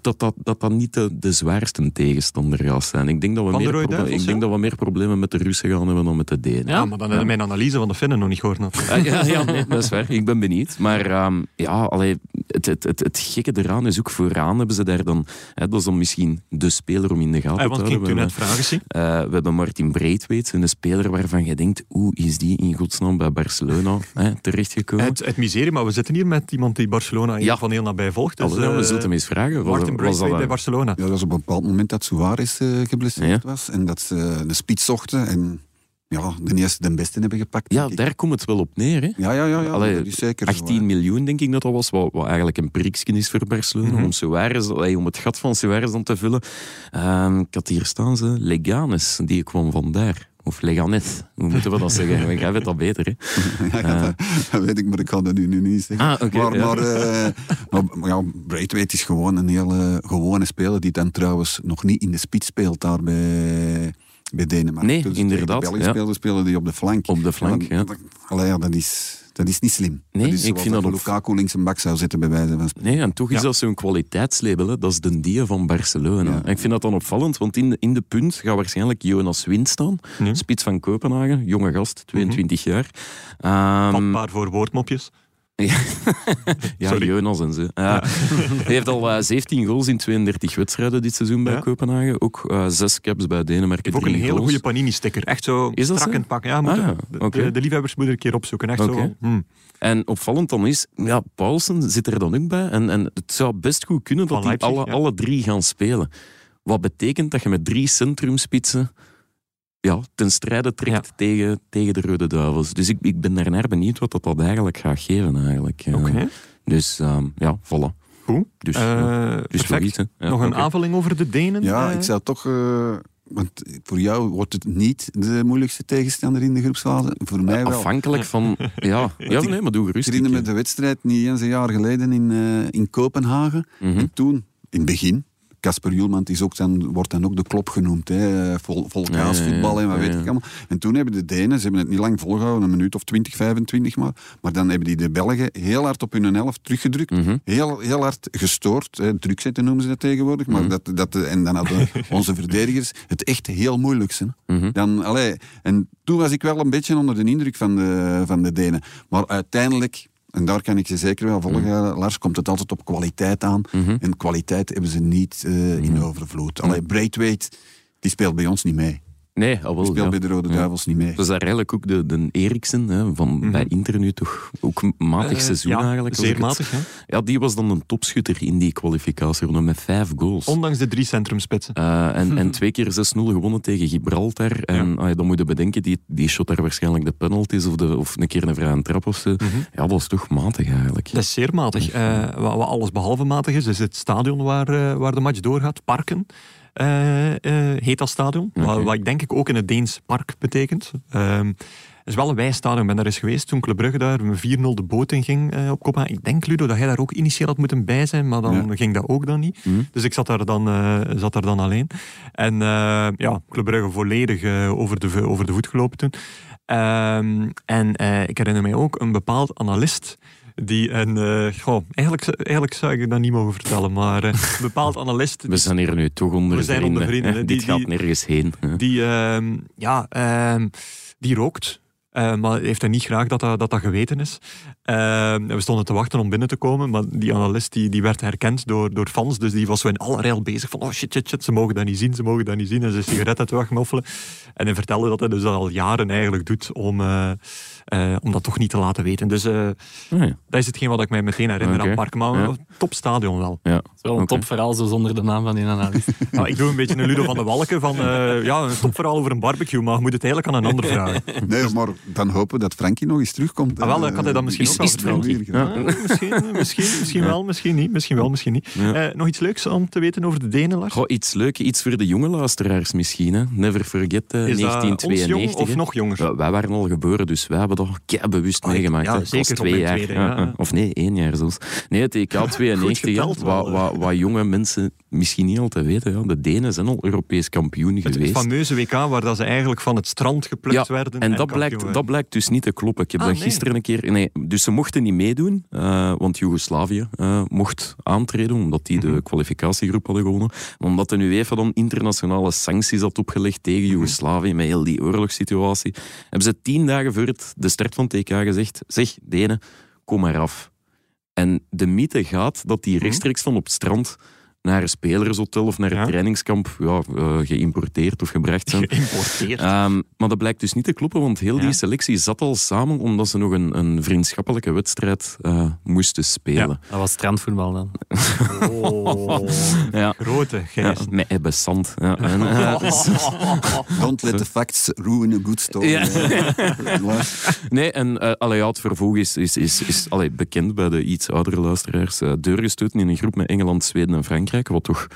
dat dat, dat, dat niet de, de zwaarste tegenstander gaat zijn. Ik denk dat we, meer, Duivels, ik denk dat we meer problemen met de Russen gaan hebben dan met de Denen. Ja, maar dan heb je mijn analyse van de Finnen nog niet gehoord. Ah, ja, ja nee, dat is waar. Ik ben benieuwd. Maar ehm, ja, allee, het, het, het, het gekke eraan is ook vooraan hebben ze daar dan... Hè, dat is dan misschien de speler om in de gaten Eh, te want houden. ging toen We net hebben- vragen zien. eh, we hebben Martin Braithwaite, een speler waarvan je denkt, hoe is die in godsnaam bij Barcelona hè, terechtgekomen? Het, het miserie, maar we zitten hier met iemand die Barcelona Ja. van heel nabij volgt. Dus, Allee, we eh, zullen hem eens vragen. Martin Braithwaite bij Barcelona. Ja, dat was op een bepaald moment dat Suarez eh, geblesseerd was. En dat ze de spits zochten. En ja, de eerste de beste hebben gepakt. Ja, daar komt het wel op neer. Hè? ja, ja, ja, ja Allee, dat is zeker zo, 18 hè. miljoen, denk ik dat dat was, wat, wat eigenlijk een priksje is voor Barcelona, Mhm. om, Suarez, allee, om het gat van Suarez dan te vullen. Ehm, ik had hier staan, ze, Leganes, die kwam vandaar. Of Leganes, hoe moeten we dat zeggen? Jij weet dat beter, hè? Ja, ja, dat, dat weet ik, maar ik kan dat nu, nu niet zeggen. Ah, maar ja. maar, eh, maar, maar ja, Braithwaite is gewoon een hele gewone speler die dan trouwens nog niet in de spits speelt daar bij, bij Denemarken. Nee, Dus inderdaad, De Belgische ja. spelers spelen die op de flank. Op de flank, Ja, ja. dat- allee, ja, dat is... Dat is niet slim. Nee, dat is ik vind dat Lukaku links een bak zou zetten bij wijze van spreken. Nee, en toch is Ja. dat zo'n kwaliteitslabel. Hè. Dat is de die van Barcelona. Ja. En ik vind dat dan opvallend, want in de, in de punt gaat waarschijnlijk Jonas Wind staan. Spits van Kopenhagen, jonge gast, 22 jaar. Ehm, Vatbaar voor woordmopjes. *laughs* ja, Sorry. Jonas en zo. Ja. Hij heeft al eh, 17 goals in 32 wedstrijden dit seizoen bij Ja. Kopenhagen. Ook eh, zes caps bij Denemarken. ook een hele goals. goede Panini-sticker. Echt zo Is dat strak in pak. Ja, moeten, Ah, ja. de, Oké. de, de liefhebbers moeten er een keer opzoeken. Echt zo. hm. En opvallend dan is, ja, Paulsen zit er dan ook bij. En, en het zou best goed kunnen dat die alle, ja. alle drie gaan spelen. Wat betekent dat je met drie centrumspitsen ja, ten strijde trekt Ja. tegen, tegen de Rode Duivels. Dus ik, ik ben daarnaar benieuwd wat dat, dat eigenlijk gaat geven. Eigenlijk. Oké, Dus ehm, ja, voilà. goed. Dus, Eh, ja. dus perfect. Ja, Nog een oké. aanvulling over de Denen? Ja, eh? ik zou toch... eh, want voor jou wordt het niet de moeilijkste tegenstander in de groepsfase. Voor mij wel. Afhankelijk van... Ja, *laughs* ja nee, maar doe Ik gerust. herinner me Ik, de wedstrijd niet eens een jaar geleden in, eh, in Kopenhagen. Mhm. En toen, in het begin, Casper Joelmand is ook dan, wordt dan ook de klop genoemd. Hè, vol, vol Ja, ja, ja, kaasvoetbal en wat weet ik allemaal. En toen hebben de Denen, ze hebben het niet lang volgehouden, een minuut of 20, 25 maar. Maar dan hebben die de Belgen heel hard op hun helft teruggedrukt. Mhm. Heel, heel hard gestoord. Hè, druk zetten noemen ze dat tegenwoordig. Maar Mhm. dat, dat, en dan hadden *laughs* onze verdedigers het echt heel moeilijk. Hè. Mhm. Dan, allee, en toen was ik wel een beetje onder de indruk van de, van de Denen. Maar uiteindelijk, en daar kan ik ze zeker wel volgen, Lars, komt het altijd op kwaliteit aan. Mhm. En kwaliteit hebben ze niet eh, in overvloed. Allee, Braithwaite, die speelt bij ons niet mee. Nee, al Die wel. speelt ja. bij de Rode Ja. Duivels niet mee. Dat is daar eigenlijk ook de, de Eriksen hè, van Mhm. bij Inter nu toch ook matig Eh, seizoen ja, eigenlijk. Zeer matig, hè? Ja, die was dan een topschutter in die kwalificatieronde met vijf goals. Ondanks de drie centrumspitsen. Eh, en, en twee keer 6-0 gewonnen tegen Gibraltar. En ah, dan moet je bedenken, die, die shot daar waarschijnlijk de penalties of, de, of een keer een vrije trap of zo. Mhm. Ja, dat is toch matig eigenlijk. Dat is zeer matig. Eh, wat, alles behalve matig is, is het stadion waar, waar de match doorgaat. Parken heet dat stadion. Wat, wat ik denk ik ook in het Deens park betekent. Ehm, het is wel een wijstadion. Ik ben daar eens geweest toen Club Brugge daar met 4-0 de boot in ging eh, op Kopenhagen. Ik denk, Ludo, dat jij daar ook initieel had moeten bij zijn, maar dan Ja. ging dat ook dan niet. Hm? Dus ik zat daar dan, eh, zat daar dan alleen. En eh, ja, Club Brugge volledig eh, over, de, over de voet gelopen toen. Ehm, en eh, ik herinner mij ook een bepaald analist die een... eh, goh, eigenlijk, eigenlijk zou ik dat niet mogen vertellen, maar eh, *laughs* een bepaald analist... We zijn hier nu toch onder We zijn vrienden. onder vrienden, hè. Dit Die- gaat nergens heen. Die, ehm, ja, ehm, die rookt. Eh, maar heeft hij niet graag dat dat, dat, dat geweten is. Ehm, we stonden te wachten om binnen te komen, maar die analist die, die werd herkend door, door fans. Dus die was zo in alle bezig van, oh shit, shit, shit, ze mogen dat niet zien, ze mogen dat niet zien. En zijn sigaret uit wegmoffelen. En hij vertelde dat hij dus dat al jaren eigenlijk doet om, eh, eh, om dat toch niet te laten weten. Dus eh, Ah, ja. dat is hetgeen wat ik mij meteen herinner Oké. aan Park. Maar Ja. een top stadion wel. Ja. Het is wel een topverhaal zo zonder de naam van die analist. *laughs* Nou, ik doe een beetje een Ludo van de Walken van eh, ja, een topverhaal over een barbecue, maar je moet het eigenlijk aan een ander vragen. Nee, maar dan hopen we dat Frankie nog eens terugkomt. Ah, wel, dan kan hij dat Eh, misschien Is- ook wel is het. Frankie? Ja. Ah, misschien, misschien, misschien wel, misschien niet. Misschien wel, misschien niet. Ja. Eh, nog iets leuks om te weten over de Denen, Lars? Goh, iets leuk, iets voor de jonge luisteraars misschien. Hè. Never forget eh, Is dat ons 1992. jong of hè. nog jonger? Ja, wij waren al geboren, dus wij hebben dat kei bewust Ah, meegemaakt. ja, zeker op twee mijn jaar. tweede. Of nee, één jaar zelfs. Nee, het EK 92, hè, geteld wel, wat, wat, wat jonge mensen misschien niet altijd weten. Ja. De Denen zijn al Europees kampioen Het geweest. fameuze WK waar dat ze eigenlijk van het strand geplukt Ja, werden. En dat blijkt, werden. Dat blijkt dus niet te kloppen. Ik heb Ah, dat nee. gisteren een keer... Nee, dus ze mochten niet meedoen, eh, want Joegoslavië eh, mocht aantreden, omdat die Mhm. de kwalificatiegroep hadden gewonnen. Maar omdat de UEFA dan internationale sancties had opgelegd tegen Mhm. Joegoslavië, met heel die oorlogssituatie, hebben ze tien dagen voor het, de start van TK gezegd, zeg, Denen, kom maar af. En de mythe gaat dat die rechtstreeks van op het strand naar een spelershotel of naar een Ja. trainingskamp ja, eh, geïmporteerd of gebracht zijn. Geïmporteerd. Ehm, maar dat blijkt dus niet te kloppen, want heel die Ja. selectie zat al samen omdat ze nog een, een vriendschappelijke wedstrijd eh, moesten spelen. Dat was strandvoetbal dan. Oh, *laughs* Ja. grote Ja, Gijs. met Ebbe Sand. Ja, *laughs* en, eh, dus- *laughs* Don't let the facts ruin a good story. Ja. Nee, en eh allee, ja, het vervolg is, is, is, is allee, bekend bij de iets oudere luisteraars. Eh deurgestoten in een groep met Engeland, Zweden en Frankrijk, wat toch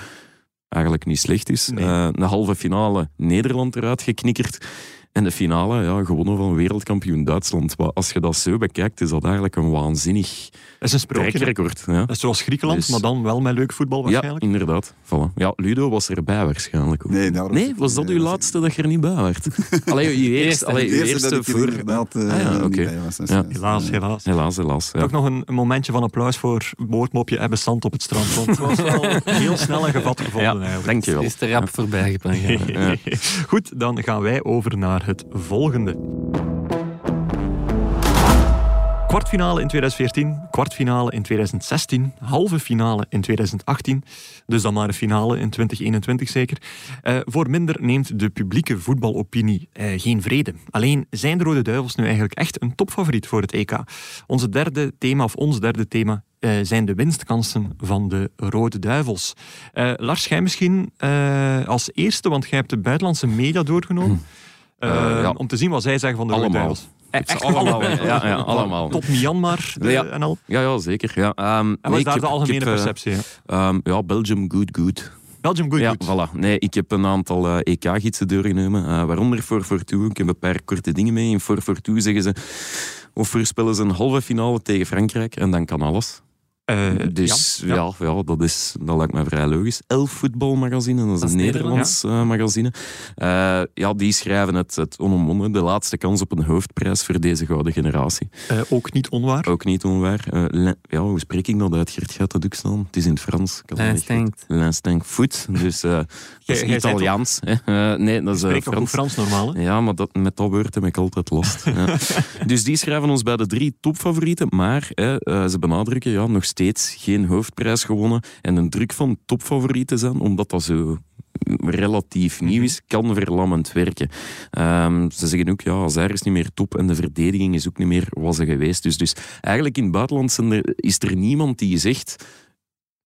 eigenlijk niet slecht is. Nee. Eh, een halve finale Nederland eruit geknikkerd. En de finale, ja, gewonnen van wereldkampioen Duitsland. Maar als je dat zo bekijkt, is dat eigenlijk een waanzinnig Dat is een trekrecord. Ja. Dat is zoals Griekenland, Dus- maar dan wel met leuk voetbal ja, waarschijnlijk. inderdaad. Voilà. Ja, Ludo was erbij waarschijnlijk ook. Nee, Nee, was dat nee, uw was- laatste dat je er niet bij werd? *laughs* Allee, je eerste, allee, je eerste eerste dat ik er voor... inderdaad eh, Ah ja, bij was. is Ja. juist. Helaas, Ja. helaas. Helaas, helaas. Ja. Ook nog een, een momentje van applaus voor woordmopje Ebbe Sand op het strand. Want het was *laughs* wel heel snel en gevat gevonden Ja, eigenlijk. dankjewel. Is er rap voorbij. Ja. *laughs* Goed, dan gaan wij over naar het volgende. Kwartfinale in 2014, kwartfinale in 2016, halve finale in 2018, dus dan maar een finale in 2021 zeker. Eh, voor minder neemt de publieke voetbalopinie eh, geen vrede. Alleen zijn de Rode Duivels nu eigenlijk echt een topfavoriet voor het EK. Onze derde thema, of ons derde thema, eh, zijn de winstkansen van de Rode Duivels. Lars, jij misschien als eerste, want jij hebt de buitenlandse media doorgenomen, ja. om te zien wat zij zeggen van de Allemaal. Eh, Echt allemaal, allemaal. ja, ja, allemaal. Tot Myanmar eh, Ja. en al. Ja, ja, zeker. Ja, Ehm, En wat nee, is daar de algemene heb, eh, perceptie? ehm, ja, Belgium, good, good. Belgium good, ja, voilà. Nee, ik heb een aantal eh, EK-gidsen doorgenomen, eh, waaronder voor Fortuna. Ik heb een paar korte dingen mee. In voor Fortuna zeggen ze, of voorspellen ze een halve finale tegen Frankrijk en dan kan alles. Eh, Dus ja, ja, ja. dat, is, dat lijkt me vrij logisch. Elf voetbalmagazine, dat is Dat een Nederlands eh, magazine. Eh, ja, die schrijven het, het onomwonden. De laatste kans op een hoofdprijs voor deze gouden generatie. Eh, ook niet onwaar. Ook niet onwaar. Eh, ja, hoe spreek ik dat uit? Gert gaat dat ook staan. Het is in het Frans. L'instinct foot. Dus eh, dat is Italiaans. hè. Eh, nee, dat is Spreek ook Frans. Frans normaal. Hè? Ja, maar dat, met dat woord heb ik altijd last. ja. *laughs* Dus die schrijven ons bij de drie topfavorieten. Maar hè, eh, ze benadrukken ja, nog steeds geen hoofdprijs gewonnen. En een druk van topfavorieten zijn, omdat dat zo relatief nieuw is, kan verlammend werken. Ehm, ze zeggen ook, ja, Hazard is niet meer top en de verdediging is ook niet meer wat ze geweest. Dus, dus eigenlijk in het buitenland er- is er niemand die zegt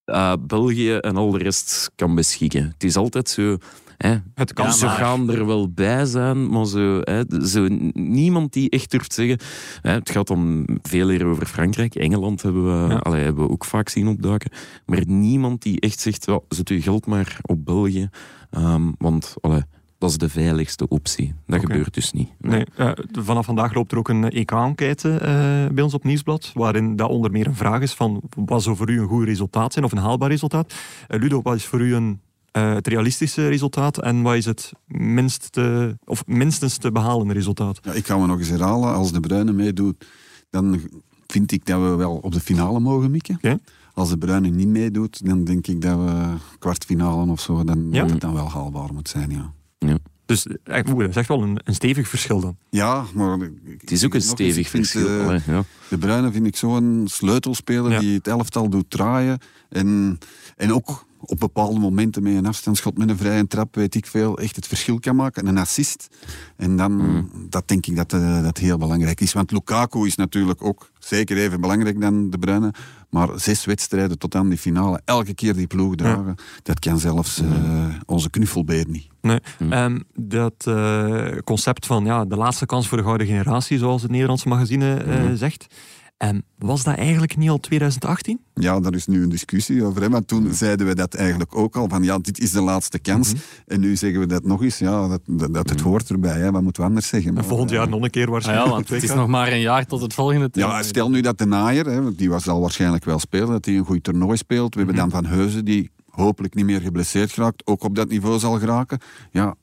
eh, België en al de rest kan beschikken. Het is altijd zo... Hè, Het kan Ja, ze gaan er wel bij zijn, maar zo, hè, zo, niemand die echt durft zeggen. Hè, het gaat dan veel eer over Frankrijk. Engeland hebben we, Ja. allee, hebben we ook vaak zien opduiken. Maar niemand die echt zegt: zet uw geld maar op België. Ehm, want allee, dat is de veiligste optie. Dat gebeurt dus niet. Nee, eh, vanaf vandaag loopt er ook een EK-enquête eh, bij ons op Nieuwsblad, waarin dat onder meer een vraag is van wat zou voor u een goed resultaat zijn of een haalbaar resultaat. Eh, Ludo, wat is voor u een, eh, het realistische resultaat en wat is het minst te, of minstens te behalen resultaat? Ja, ik ga me nog eens herhalen. Als de Bruine meedoet, dan vind ik dat we wel op de finale mogen mikken. Als de Bruine niet meedoet, dan denk ik dat we kwartfinale of zo, dan Ja. dat het dan wel haalbaar moet zijn, ja. Dus eh, dat is echt wel een, een stevig verschil dan. Ja, maar... Het is ook een stevig verschil. eh, allee, ja. De Bruyne vind ik zo'n sleutelspeler Ja. die het elftal doet draaien. En, en ook op bepaalde momenten met een afstandsschot, met een vrije trap, weet ik veel, echt het verschil kan maken. Een assist. En dan, Mm. dat denk ik dat eh, dat heel belangrijk is. Want Lukaku is natuurlijk ook zeker even belangrijk dan De Bruyne. Maar zes wedstrijden tot aan die finale, elke keer die ploeg dragen, dat kan zelfs Mm. eh, onze knuffelbeer niet. Nee. Ehm, dat eh, concept van ja, de laatste kans voor de gouden generatie, zoals het Nederlandse magazine eh, Mhm. zegt, ehm, was dat eigenlijk niet al 2018? Ja, daar is nu een discussie over. Hè? Maar toen zeiden we dat eigenlijk ook al. Van ja, dit is de laatste kans. Mhm. En nu zeggen we dat nog eens. Ja, dat, dat, dat het hoort erbij. Hè? Wat moeten we anders zeggen? En Maar, volgend jaar nog een keer Ah ja, waarschijnlijk. want op het is 2K. nog maar een jaar tot het volgende Ja, toernooi. stel nu dat de Naaier, hè, want die was zal waarschijnlijk wel spelen, dat hij een goed toernooi speelt. We hebben Mhm. dan Van Heuzen, die hopelijk niet meer geblesseerd geraakt, ook op dat niveau zal geraken. Ja,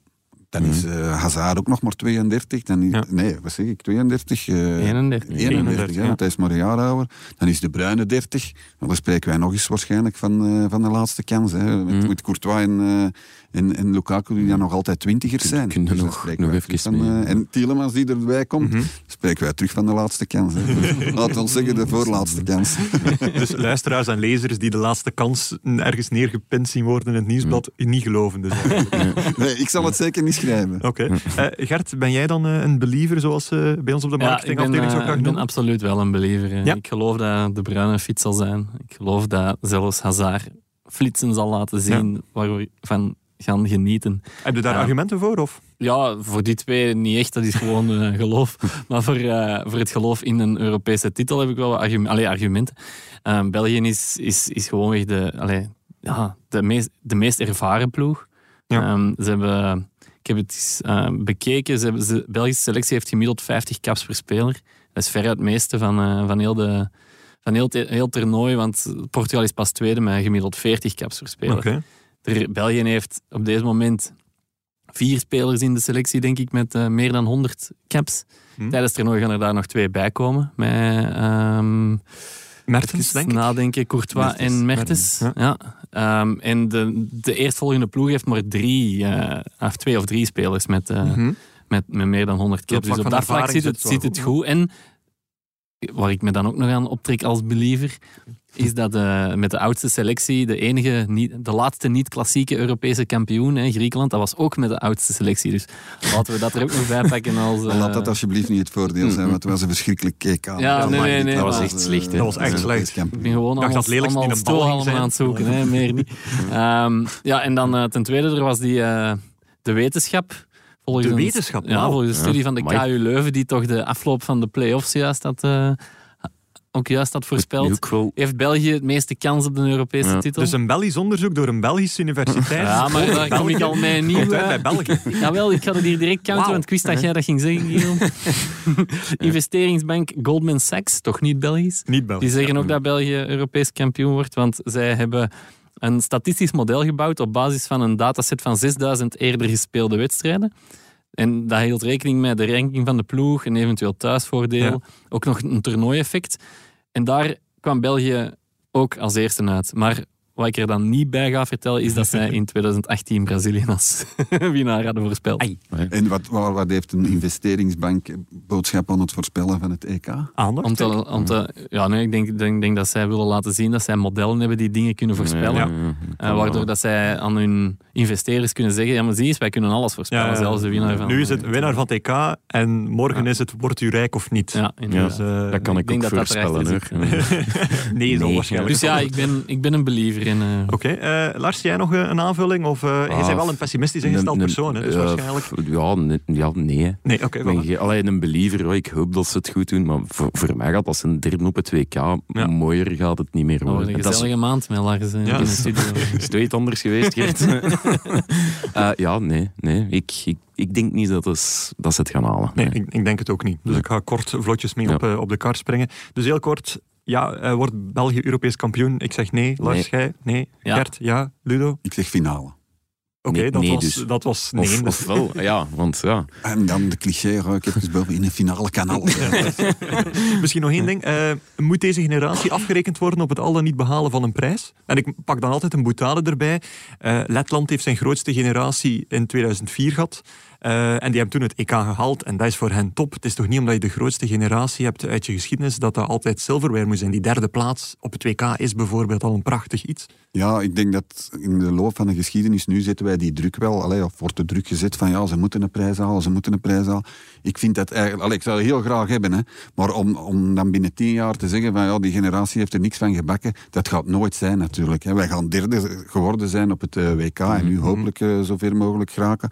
dan is eh, Hazard ook nog maar 32. Dan is- Mhm. Ja. Nee, wat zeg ik? 32? eh, 31. 31, 31, ja, want hij is maar een jaar ouder. Dan is de Bruine 30. Nou, dan spreken wij nog eens waarschijnlijk van, eh, van de laatste kans. Hè. Met, Mm. met Courtois en, eh, en, en Lukaku, die dan nog altijd twintigers zijn. Kun- kunnen dan nog- even van, mee. eh, en Tielemans die erbij komt, Mhm. spreken wij terug van de laatste kans. *laughs* Laten we ons zeggen, de voorlaatste kans. *laughs* Dus luisteraars en lezers die de laatste kans ergens neergepind zien worden in het nieuwsblad, niet geloven. Dus. *laughs* Nee, ik zal het zeker niet schrijven. Oké. Eh, Gert, ben jij dan eh, een believer zoals eh, bij ons op de marketingafdeling zo graag ik ben absoluut wel een believer. Ja. Ik geloof dat de bruine fit zal zijn. Ik geloof dat zelfs Hazard flitsen zal laten zien waar we van gaan genieten. Heb je daar argumenten voor? Of? Ja, voor die twee niet echt, dat is gewoon eh, *laughs* geloof. Maar voor, eh, voor het geloof in een Europese titel heb ik wel wat argum- allee, argumenten. Eh, België is, is, is gewoonweg de, allee, ja, de, meest, de meest ervaren ploeg. Ja. Ehm, ze hebben Ik heb het eens eh, bekeken. Ze hebben, de Belgische selectie heeft gemiddeld 50 caps per speler. Dat is veruit het meeste van, eh, van, heel, de, van heel, het- heel het toernooi. Want Portugal is pas tweede met gemiddeld 40 caps per speler. Oké. Er- België heeft op deze moment vier spelers in de selectie, denk ik, met eh, meer dan 100 caps. Hm. Tijdens het toernooi gaan er daar nog twee bij komen. Met ehm, Mertens, denk ik. nadenken, Courtois Mertens, en Mertens. Mertens, Ja. Ehm, en de, de eerstvolgende ploeg heeft maar drie, eh, of twee of drie spelers met, eh, Mhm. met, met meer dan 100 Op caps. Dus op dat vlak zit het, zit het goed. En waar ik me dan ook nog aan optrek als believer, is dat eh, met de oudste selectie, de enige, niet, de laatste niet-klassieke Europese kampioen, hè, Griekenland, dat was ook met de oudste selectie. Dus laten we dat er ook nog bij pakken als... Laat eh, dat alsjeblieft niet het voordeel zijn, want het was een verschrikkelijk EK. Ja, nee, nee, nee, dat was echt slecht, hè. Dat was echt slecht. Ik ben gewoon dacht allemaal, dat allemaal in een allemaal zijn. aan het zoeken, hè, meer niet. *laughs* Ehm, ja, en dan eh, ten tweede, er was die, eh, de wetenschap. Volgens De een- wetenschap, Ja, volgens een studie van de amai. KU Leuven, die toch de afloop van de play-offs juist had, eh, ook juist had voorspeld. Heeft België het meeste kans op de Europese Ja. titel? Dus een Belgisch onderzoek door een Belgische universiteit. ja, maar daar kom ik al nieuwe... uit bij België. Jawel, ik ga het hier direct counten, Wauw. want ik wist dat jij dat ging zeggen, Guillaume. *laughs* Investeringsbank Goldman Sachs, toch niet Belgisch? Niet Belgisch. Die zeggen ook dat België Europees kampioen wordt, want zij hebben een statistisch model gebouwd op basis van een dataset van 6000 eerder gespeelde wedstrijden. En dat hield rekening met de ranking van de ploeg, een eventueel thuisvoordeel, Ja. ook nog een toernooieffect. En daar kwam België ook als eerste uit. Maar wat ik er dan niet bij ga vertellen, is dat zij *laughs* in 2018 Brazilië als *laughs* winnaar hadden voorspeld. Ai. En wat, wat, wat heeft een investeringsbank boodschap aan het voorspellen van het EK? Aandacht. Om te, om te, ja, nee, ik denk, denk, denk dat zij willen laten zien dat zij modellen hebben die dingen kunnen voorspellen. Ja. Eh, waardoor dat zij aan hun investeerders kunnen zeggen: ja, maar zie eens, wij kunnen alles voorspellen, Ja, ja. zelfs de winnaar van. Nu is het winnaar van het EK en morgen is het wordt u rijk of niet. Ja. Dus, eh, dat kan ik, denk ook dat dat voorspellen. hoor. *laughs* nee, zo Nee. waarschijnlijk. Dus ja, ik ben, ik ben een believer eh, Oké, eh, Lars, jij nog eh, een aanvulling? Of, eh jij Ah, bent wel een pessimistisch ingesteld persoon, hè, dus waarschijnlijk... Ja, nee. Ja, nee. Nee, oké, Ik ben voilà. geen- alleen een believer. hoor. Ik hoop dat ze het goed doen. Maar voor, voor mij gaat dat ze een derde op het WK. Ja. Mooier gaat het niet meer oh, worden. een Dat is- gezellige maand met Lars Ja. in de studio. *laughs* Is het ooit anders geweest, Gert? *laughs* *laughs* Eh, ja, nee. nee. Ik, ik, ik denk niet dat, is, dat ze het gaan halen. Nee, ik, ik denk het ook niet. Dus ik ga kort vlotjes mee Ja. op, op de kar springen. Dus heel kort, ja, eh, wordt België Europees kampioen? Ik zeg nee. Lars, Nee. jij? Nee. Ja. Gert? Ja. Ludo? Ik zeg finale. Oké, Nee, dat, nee, was, dus. dat was nee. Of, of wel, ja. Want ja, En dan de cliché, ruik ik even boven in een finale kanaal. *laughs* Misschien nog één ding. Eh, moet deze generatie afgerekend worden op het al dan niet behalen van een prijs? En ik pak dan altijd een boetade erbij. Eh, Letland heeft zijn grootste generatie in 2004 gehad. Eh, en die hebben toen het EK gehaald. En dat is voor hen top. Het is toch niet omdat je de grootste generatie hebt uit je geschiedenis dat dat altijd silverware moet zijn. Die derde plaats op het WK is bijvoorbeeld al een prachtig iets. Ja, ik denk dat in de loop van de geschiedenis, nu zetten wij die druk wel, allee, of wordt de druk gezet van ja, ze moeten een prijs halen, ze moeten een prijs halen. Ik vind dat eigenlijk, allee, ik zou het heel graag hebben, hè, maar om, om dan binnen tien jaar te zeggen van ja, die generatie heeft er niks van gebakken, dat gaat nooit zijn natuurlijk. Hè. Wij gaan derde geworden zijn op het eh, WK en nu hopelijk eh, zover mogelijk geraken.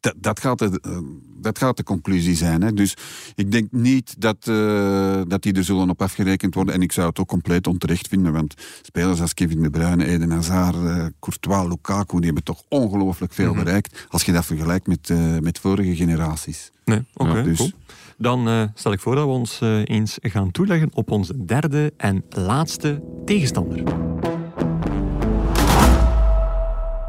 Dat, dat, gaat de, eh, dat gaat de conclusie zijn. Hè. Dus ik denk niet dat, eh, dat die er zullen op afgerekend worden. En ik zou het ook compleet onterecht vinden. Want spelers als Kevin De Bruyne, Eden Hazard, eh, Courtois, Lukaku... die hebben toch ongelooflijk veel Mhm. bereikt... als je dat vergelijkt met, met vorige generaties. Nee, oké, Ja, dus- cool. Dan stel ik voor dat we ons eens gaan toeleggen op onze derde en laatste tegenstander.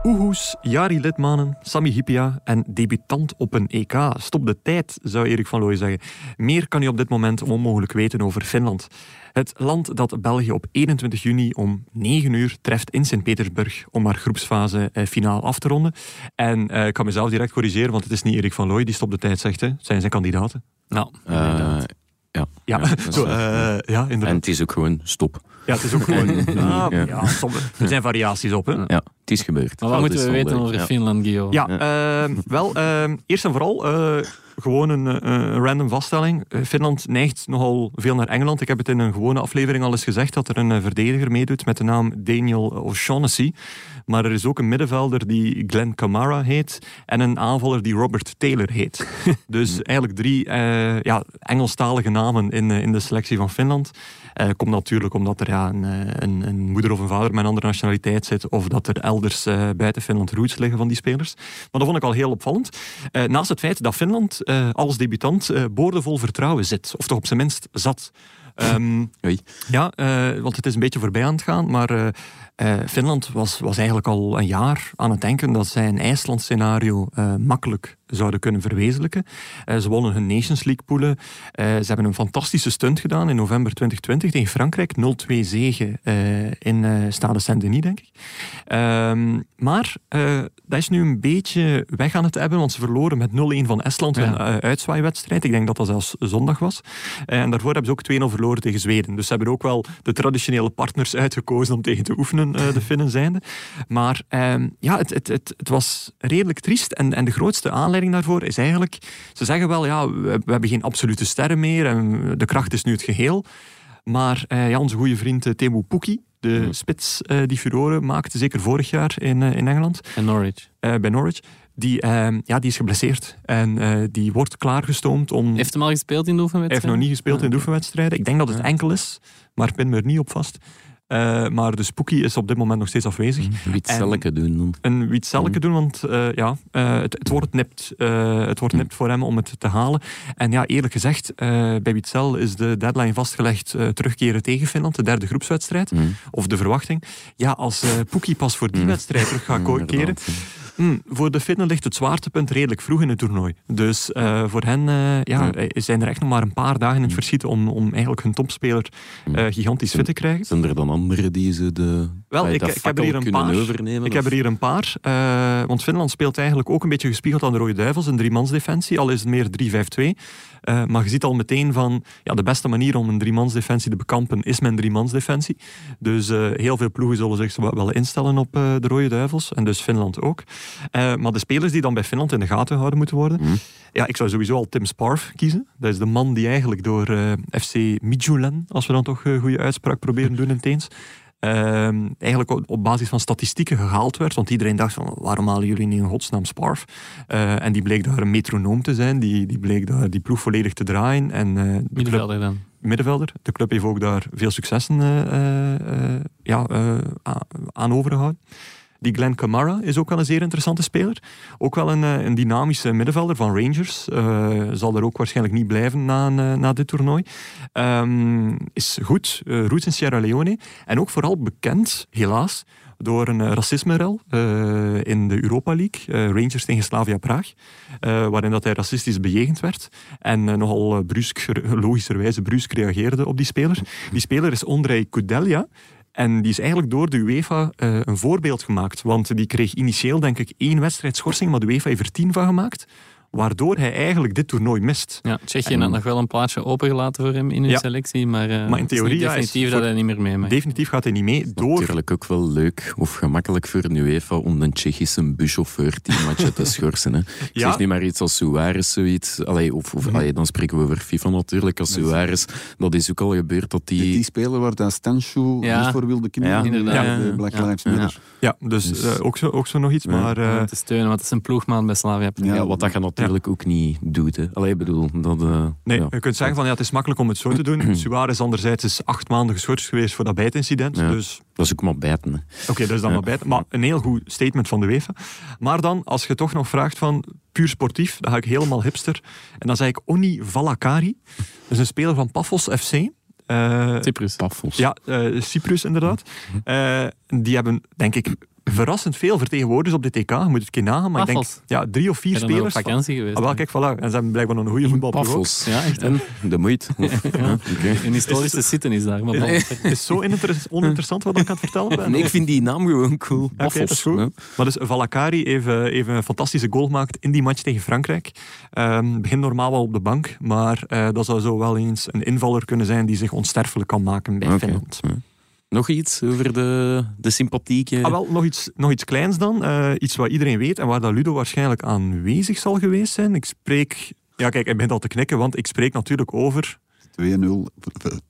Oehoes, Jari Litmanen, Sami Hippia en debutant op een EK. Stop de tijd, zou Erik van Looy zeggen. Meer kan u op dit moment onmogelijk weten over Finland. Het land dat België op 21 juni om 9 uur treft in Sint-Petersburg om haar groepsfase eh, finaal af te ronden. En eh, ik kan mezelf direct corrigeren, want het is niet Erik van Looy die stop de tijd zegt. Hè. Het zijn zijn kandidaten. Nou, eh, inderdaad. ja. Ja, dat is zo, eh, ja En inderdaad. het is ook gewoon stop. Ja, het is ook gewoon... Ah, Ja. ja, sommige- er zijn variaties op, hè. Ja, het is gebeurd. maar wat Dat moeten we weten over ja. Finland, Guillaume? Ja, ehm, wel, ehm, eerst en vooral, eh, gewoon een, eh, een random vaststelling. Eh, Finland neigt nogal veel naar Engeland. Ik heb het in een gewone aflevering al eens gezegd dat er een eh, verdediger meedoet met de naam Daniel O'Shaughnessy. Maar er is ook een middenvelder die Glenn Kamara heet en een aanvaller die Robert Taylor heet. *laughs* dus eigenlijk drie eh, ja, Engelstalige namen in, in de selectie van Finland. Eh komt natuurlijk omdat er ja, een, een, een moeder of een vader met een andere nationaliteit zit, of dat er elders eh, buiten Finland roots liggen van die spelers. Maar dat vond ik al heel opvallend. Naast het feit dat Finland eh, als debutant eh, boordevol vertrouwen zit, of toch op zijn minst zat. Ehm, *laughs* ja, eh, want het is een beetje voorbij aan het gaan, maar eh, Finland was, was eigenlijk al een jaar aan het denken dat zij een IJsland-scenario eh, makkelijk zouden kunnen verwezenlijken. Eh, ze wonnen hun Nations League poelen. Ze hebben een fantastische stunt gedaan in november 2020 tegen Frankrijk. 0-2 zegen in Stade Saint-Denis, denk ik. Ehm, maar dat is nu een beetje weg aan het hebben, want ze verloren met 0-1 van Estland, Ja. een uitzwaaiwedstrijd. Ik denk dat dat zelfs zondag was. En daarvoor hebben ze ook 2-0 verloren tegen Zweden. Dus ze hebben ook wel de traditionele partners uitgekozen om tegen te oefenen, eh, de *laughs* Finnen zijnde. Maar ehm, ja, het, het, het, het was redelijk triest. En, en de grootste aanleiding daarvoor is eigenlijk... Ze zeggen wel, ja, we, we hebben geen absolute sterren meer en de kracht is nu het geheel. Maar eh, ja, onze goede vriend eh, Temu Pukki, de spits eh, die furoren maakte, zeker vorig jaar in, in Engeland, En Norwich. bij Norwich, die, ehm, ja, die is geblesseerd. En die wordt klaargestoomd om... Heeft hem al gespeeld in de Hij heeft nog niet gespeeld in de Ah, oefenwedstrijden. Ik denk dat het enkel is, maar pin me er niet op vast. Eh, maar de Spooky is op dit moment nog steeds afwezig. Wit En- celletje doen dan. Een wietzelke doen, want eh, ja, eh, het, het wordt nipt. het wordt nipt voor hem om het te halen. En ja, eerlijk gezegd, bij Witzel is de deadline vastgelegd terugkeren tegen Finland, de derde groepswedstrijd. Mm. Of de verwachting. Ja, als Poekie pas voor die wedstrijd terug gaat *laughs* keren, Hmm, voor de Finnen ligt het zwaartepunt redelijk vroeg in het toernooi. Dus eh, voor hen eh, ja, eh, zijn er echt nog maar een paar dagen in het verschiet om, om eigenlijk hun topspeler eh, gigantisch fit te krijgen. Zijn er dan anderen die ze de, Wel, ik- ik heb er hier een paar. overnemen? Ik heb er hier een paar. want Finland speelt eigenlijk ook een beetje gespiegeld aan de Rode Duivels. Een driemansdefensie, al is het meer 3-5-2. Eh, maar je ziet al meteen van ja, de beste manier om een driemansdefensie te bekampen is mijn driemansdefensie. Dus eh, heel veel ploegen zullen zich wel- instellen op eh, de Rode Duivels. En dus Finland ook. Maar de spelers die dan bij Finland in de gaten gehouden moeten worden. Mhm. Ja, ik zou sowieso al Tim Sparf kiezen. Dat is de man die eigenlijk door FC Midtjylland, als we dan toch een goede uitspraak proberen doen in het eens, ehm, eigenlijk op, op basis van statistieken gehaald werd. Want iedereen dacht van, waarom halen jullie niet in godsnaam Sparf? Eh, en die bleek daar een metronoom te zijn. Die, die bleek daar die ploeg volledig te draaien. En, eh, club- Middenvelder dan. middenvelder. De club heeft ook daar veel successen eh, ja, aan overgehouden. Die Glenn Kamara is ook wel een zeer interessante speler. Ook wel een, eh, een dynamische middenvelder van Rangers. Eh, zal er ook waarschijnlijk niet blijven na, eh, na dit toernooi. Ehm, is goed, roots in Sierra Leone. En ook vooral bekend, helaas, door een racisme-rel in de Europa League. Rangers tegen Slavia Praag. waarin dat hij racistisch bejegend werd. En nogal brusk, logischerwijze brusk reageerde op die speler. Die speler is Ondrej Kudelja. En die is eigenlijk door de UEFA eh, een voorbeeld gemaakt. Want die kreeg initieel, denk ik, één wedstrijd schorsing, maar de UEFA heeft er tien van gemaakt. Waardoor hij eigenlijk dit toernooi mist. Ja, Tsjechië En- had nog wel een plaatsje opengelaten voor hem in hun Ja. selectie, maar, eh, Maar in theorie, is definitief voor- dat hij niet meer mee mag. Definitief gaat hij niet mee. Door Natuurlijk ook wel leuk of gemakkelijk voor UEFA om een Tsjechische buschauffeur teammatje *laughs* te schorsen. Hè. Ik Ja. zeg niet maar iets als Suarez, zoiets. Allee, of, of, Mhm. allee, dan spreken we over FIFA natuurlijk. Als Dat is- Suarez, dat is ook al gebeurd dat Die, die... speler waar dat Stanshoe Ja. niet voor wilde kinderen. Ja, inderdaad. de. Black. Lives Ja. Matter. Ja, dus, Dus- eh, ook, zo, ook zo nog iets. Ja. Maar eh, om te steunen, want het is een ploegmaat bij Slavia. Ja. Ja, wat dat je natuurlijk ook niet doet. Hè. Allee, ik bedoel, dat... eh, nee, ja. je kunt zeggen van ja, het is makkelijk om het zo te doen. *clears throat* Suarez anderzijds is acht maanden geschorst geweest voor dat bijtincident. Ja. Dus Dat is ook maar bijten. Oké, dat is dan Ja. maar bij. Maar een heel goed statement van de UEFA. Maar dan, als je toch nog vraagt van puur sportief, dan ga ik helemaal hipster. En dan zeg ik Oni Valakari. Dat is een speler van Paphos FC. Eh, Cyprus. Paffels. ja, eh, Cyprus inderdaad. Eh, die hebben, denk ik, verrassend veel vertegenwoordigers op de TK. Je moet het een keer nagaan. Maar ik denk, ja, drie of vier Ik op spelers. van- vakantie geweest. Ah, wel, kijk, voilà. En ze hebben blijkbaar nog een goede voetbalploeg ook. Paffels. Ja, echt. En de moeite. *laughs* Ja. Een historische zitten is daar. Maar. Het is zo *laughs* oninteressant wat ik aan het vertellen ben. Nee, ik vind die naam gewoon cool. dat is Paffels. goed. Ja. Maar dus Valakari heeft, eh, heeft een fantastische goal gemaakt in die match tegen Frankrijk. Ehm begint normaal wel op de bank, maar eh, dat zou zo wel eens een invaller kunnen zijn die zich onsterfelijk kan maken bij. Finland. Ja. Nog iets over de, de sympathieke... Ah, wel, nog iets, nog iets kleins dan. Eh, iets wat iedereen weet en waar dat Ludo waarschijnlijk aanwezig zal geweest zijn. Ik spreek Ja, kijk, hij begint al te knikken, want ik spreek natuurlijk over... 2-0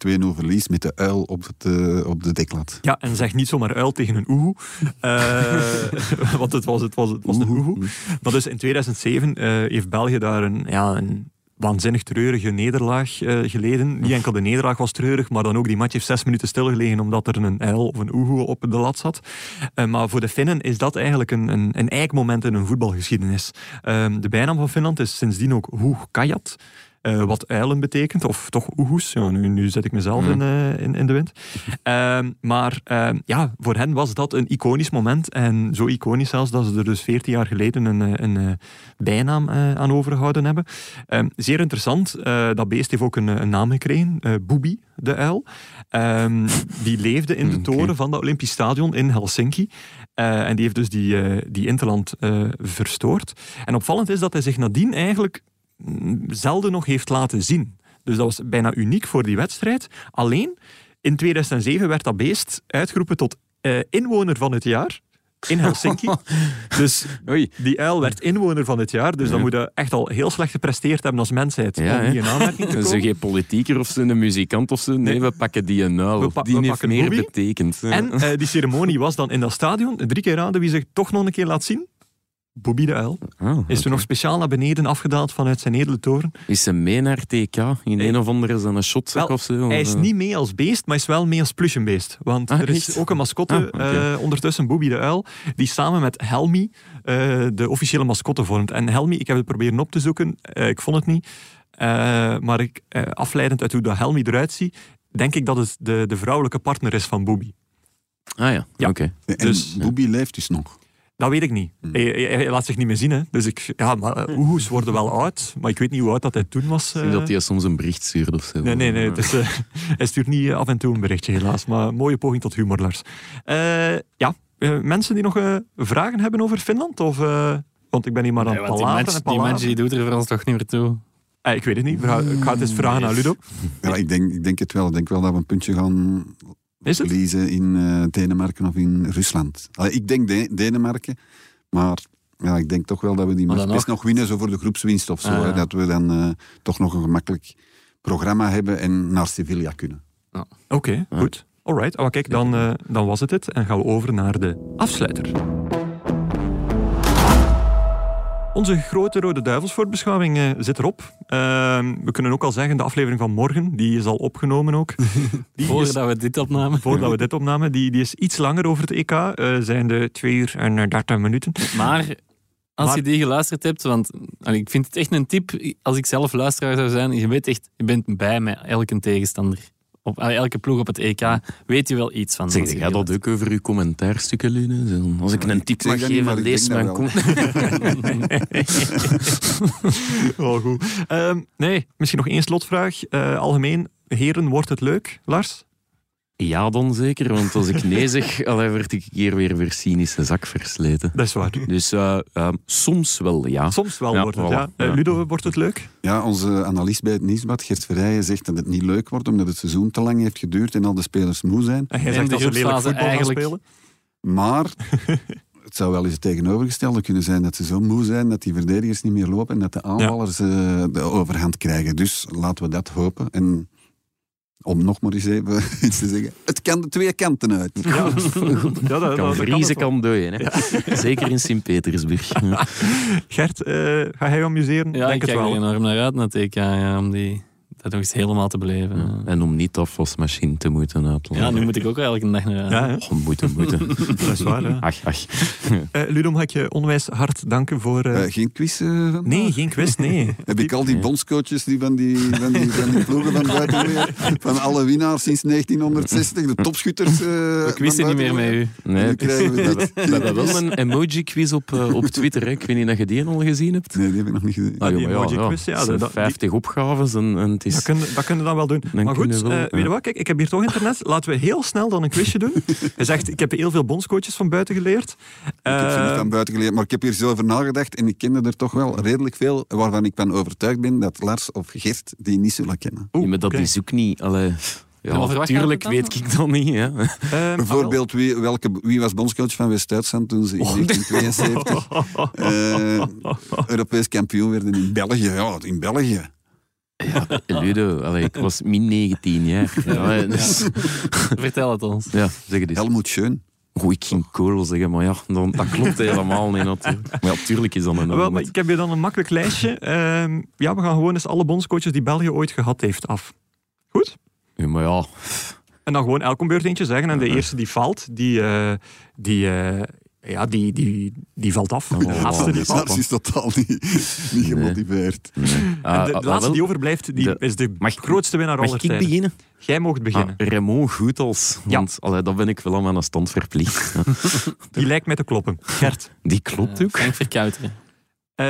2-0 verlies met de uil op, het, eh, op de deklat. Ja, en zeg niet zomaar uil tegen een oehoe. Eh, *laughs* want het was, het was, het was een oehoe. Maar dus in 2007 eh, heeft België daar een, ja, een waanzinnig treurige nederlaag eh, geleden. Niet enkel de nederlaag was treurig, maar dan ook die match heeft zes minuten stilgelegen omdat er een uil of een oehoe op de lat zat. Eh, maar voor de Finnen is dat eigenlijk een, een, een eikmoment in hun voetbalgeschiedenis. Ehm, de bijnaam van Finland is sindsdien ook Huuhkajat. Eh, wat uilen betekent, of toch oehoes. Ja, nu, nu zet ik mezelf in, eh, in, in de wind. *laughs* Ehm, maar ehm, ja, voor hen was dat een iconisch moment. En zo iconisch zelfs dat ze er dus 14 jaar geleden een, eh, een, bijnaam aan overgehouden hebben. Ehm, zeer interessant, dat beest heeft ook een, een naam gekregen, Boebi, de uil. Die leefde in de Oké. toren van het Olympisch Stadion in Helsinki. En die heeft dus die, die interland verstoord. En opvallend is dat hij zich nadien eigenlijk mm, zelden nog heeft laten zien. Dus dat was bijna uniek voor die wedstrijd. Alleen in 2007 werd dat beest uitgeroepen tot eh, inwoner van het jaar in Helsinki. *laughs* dus Oei. die uil werd inwoner van het jaar. Dus dan Ja. moet je echt al heel slecht gepresteerd hebben als mensheid Ja, om niet in aanmerking te *laughs* Ze komen. geen politieker of zo, een muzikant of zo. Nee, we pakken die een uil. Pa- die heeft meer betekend. En eh, die ceremonie was dan in dat stadion. Drie keer raden wie zich toch nog een keer laat zien. Bobby de Uil. Ah, Is toen nog speciaal naar beneden afgedaald vanuit zijn edele toren. Is ze mee naar TK? In Nee. een of andere is dat een shotzak Wel, of zo? Hij is eh, niet mee als beest, maar is wel mee als plushenbeest. Want Ah, er is echt? ook een mascotte Ah, eh, ondertussen, Bobby de Uil, die samen met Helmi eh, de officiële mascotte vormt. En Helmi, ik heb het proberen op te zoeken, eh, ik vond het niet. Eh, maar ik, eh, afleidend uit hoe dat Helmi eruit ziet, denk ik dat het de, de vrouwelijke partner is van Bobby. Ah ja, Ja. oké. En Dus- Bobby leeft dus nog. Dat weet ik niet. Hij, hij- hij laat zich niet meer zien. Hè. Dus ik, ja, maar eh, oehoes worden wel oud. Maar ik weet niet hoe oud dat hij toen was. Ik denk eh. dat hij soms een bericht stuurt of zo. Nee, nee, nee. Eh, *laughs* hij stuurt niet af en toe een berichtje, helaas. Maar mooie poging tot humor, Lars. Eh, ja, mensen die nog eh, vragen hebben over Finland? Of, eh, want ik ben hier maar aan Nee, het want die palaveren match, en die doet er voor ons toch niet meer toe. Eh, ik weet het niet. Ik ga het eens vragen aan Ludo. Ja, ik, denk, ik denk het wel. Ik denk wel dat we een puntje gaan Is het? verliezen in eh, Denemarken of in Rusland. Allee, ik denk De- Denemarken, maar ja, ik denk toch wel dat we die Maar match best nog winnen, zo voor de groepswinst of zo. Ah, hè, ja. dat we dan eh, toch nog een gemakkelijk programma hebben en naar Sevilla kunnen. Oké, goed. Alright. Oh, kijk, dan, eh, dan was het het. En gaan we over naar de afsluiter. Onze grote Rode Duivelsvoorbeschouwing eh zit erop. Ehm, we kunnen ook al zeggen, de aflevering van morgen, die is al opgenomen ook. *laughs* Voordat we dit opnamen. voordat we dit opnamen, die, die is iets langer over het EK. eh zijn de 2 uur en eh, 30 minuten. Maar als Maar- je die geluisterd hebt, want allee, ik vind het echt een tip, als ik zelf luisteraar zou zijn, je weet echt, je bent bij met elke tegenstander. Op elke ploeg op het EK weet je wel iets van. Zeg jij dat ook over uw commentaarstukken, Lune? Als ik een tip mag geven, lees mijn. Oh, goed. Ehm, nee, misschien nog één slotvraag. Eh, algemeen, heren, wordt het leuk, Lars? Ja, dan zeker, want als ik nee zeg, *laughs* allee, word ik hier weer weer cynische zak versleten. Dat is waar. Dus eh, eh, soms wel, ja. Soms wel Ja, wordt het, voilà. ja. Eh, Ja. Ludo, wordt het leuk? Ja, onze analist bij het Nieuwsblad, Gert Verrijen, zegt dat het niet leuk wordt omdat het seizoen te lang heeft geduurd en al de spelers moe zijn. En jij zegt dat ze lelijk voetbal gaan eigenlijk- spelen? Maar *laughs* het zou wel eens het tegenovergestelde kunnen zijn dat ze zo moe zijn dat die verdedigers niet meer lopen en dat de aanvallers eh, de overhand krijgen. Dus laten we dat hopen. En om nog maar eens even *laughs* iets te zeggen, het kan de twee kanten uit. Ja, ja dat, dat, dat kan vriezen, kan dooien. Hè. Zeker in Sint-Petersburg. *laughs* Gert, eh, ga jij je amuseren? Ja, Denk ik kijk er enorm naar uit naar het EK, ja, om die, dat nog eens helemaal te beleven. Ja, En om niet afwasmachine te moeten uitlaten. nu moet ik ook elke dag naar. Ja, hè? Oh, moeten, moeten. *laughs* dat is waar. Ja. Ach, ach. Eh, Ludo, mag ik je onwijs hard danken voor... eh, Eh, geen quiz eh, vandaag? nee, geen quiz, nee. *laughs* Heb ik al die bondscoaches die van die, van die, van die ploegen van *laughs* van alle winnaars sinds 1960, de topschutters. eh, Ik wist van het niet meer met u. Nee, Nu krijgen we dit. we hebben wel een emoji-quiz op, op Twitter. Hè. Ik weet niet of je die al gezien hebt. Nee, die heb ik nog niet gezien. Ah, die maar emoji-quiz, ja, het zijn dat- die- 50 opgaves en, en is... Dat kunnen dat kunnen we dan wel doen. Dan maar goed, kunnen we wel, eh, weet je wat? Kijk, ik heb hier toch internet. Laten we heel snel dan een quizje doen. Hij zegt, ik heb heel veel bondscoaches van buiten geleerd. Ik heb ze niet Eh, van buiten geleerd, maar ik heb hier zo over nagedacht en ik kende er toch wel redelijk veel waarvan ik van overtuigd ben dat Lars of Gert die niet zullen kennen. oeh, Ja, maar dat oké. is ook niet... Allee, Ja, over wat tuurlijk gaat het weet ik dat niet. Hè. Ehm, Bijvoorbeeld, wie, welke, wie was bondscoach van West-Duitsland toen ze in 1972 *laughs* eh, Europees kampioen werden in België? Ja, in België. Ludo, allee, ik was min 19 jaar. Ja, dus, Vertel het ons. ja zeg het eens. Helmoet Schön. Oh, ik ging Kool zeggen, maar ja, dan, dat klopt helemaal niet natuurlijk. Maar ja, tuurlijk is dat een Wel, maar ik heb je dan een makkelijk lijstje. Ehm, ja, we gaan gewoon eens alle bondscoaches die België ooit gehad heeft af. Goed? Ja, maar ja, En dan gewoon elk beurt eentje zeggen. En de eerste die valt, die, eh, die, eh, ja, die, die, die valt af. Oh, de laatste die valt. Lars is totaal niet, niet gemotiveerd. En Ah, de, ah, de laatste die overblijft, die de- is de Mag ik- grootste winnaar Mag aller ik tijden. beginnen? Jij mocht beginnen. Ah, Raymond Goethals. Ja. Want allee, dat ben ik wel aan mijn stand verplicht. *laughs* Ja. Die lijkt mij te kloppen. Gert. Die klopt ook. Frank Verkuiteren. Eh,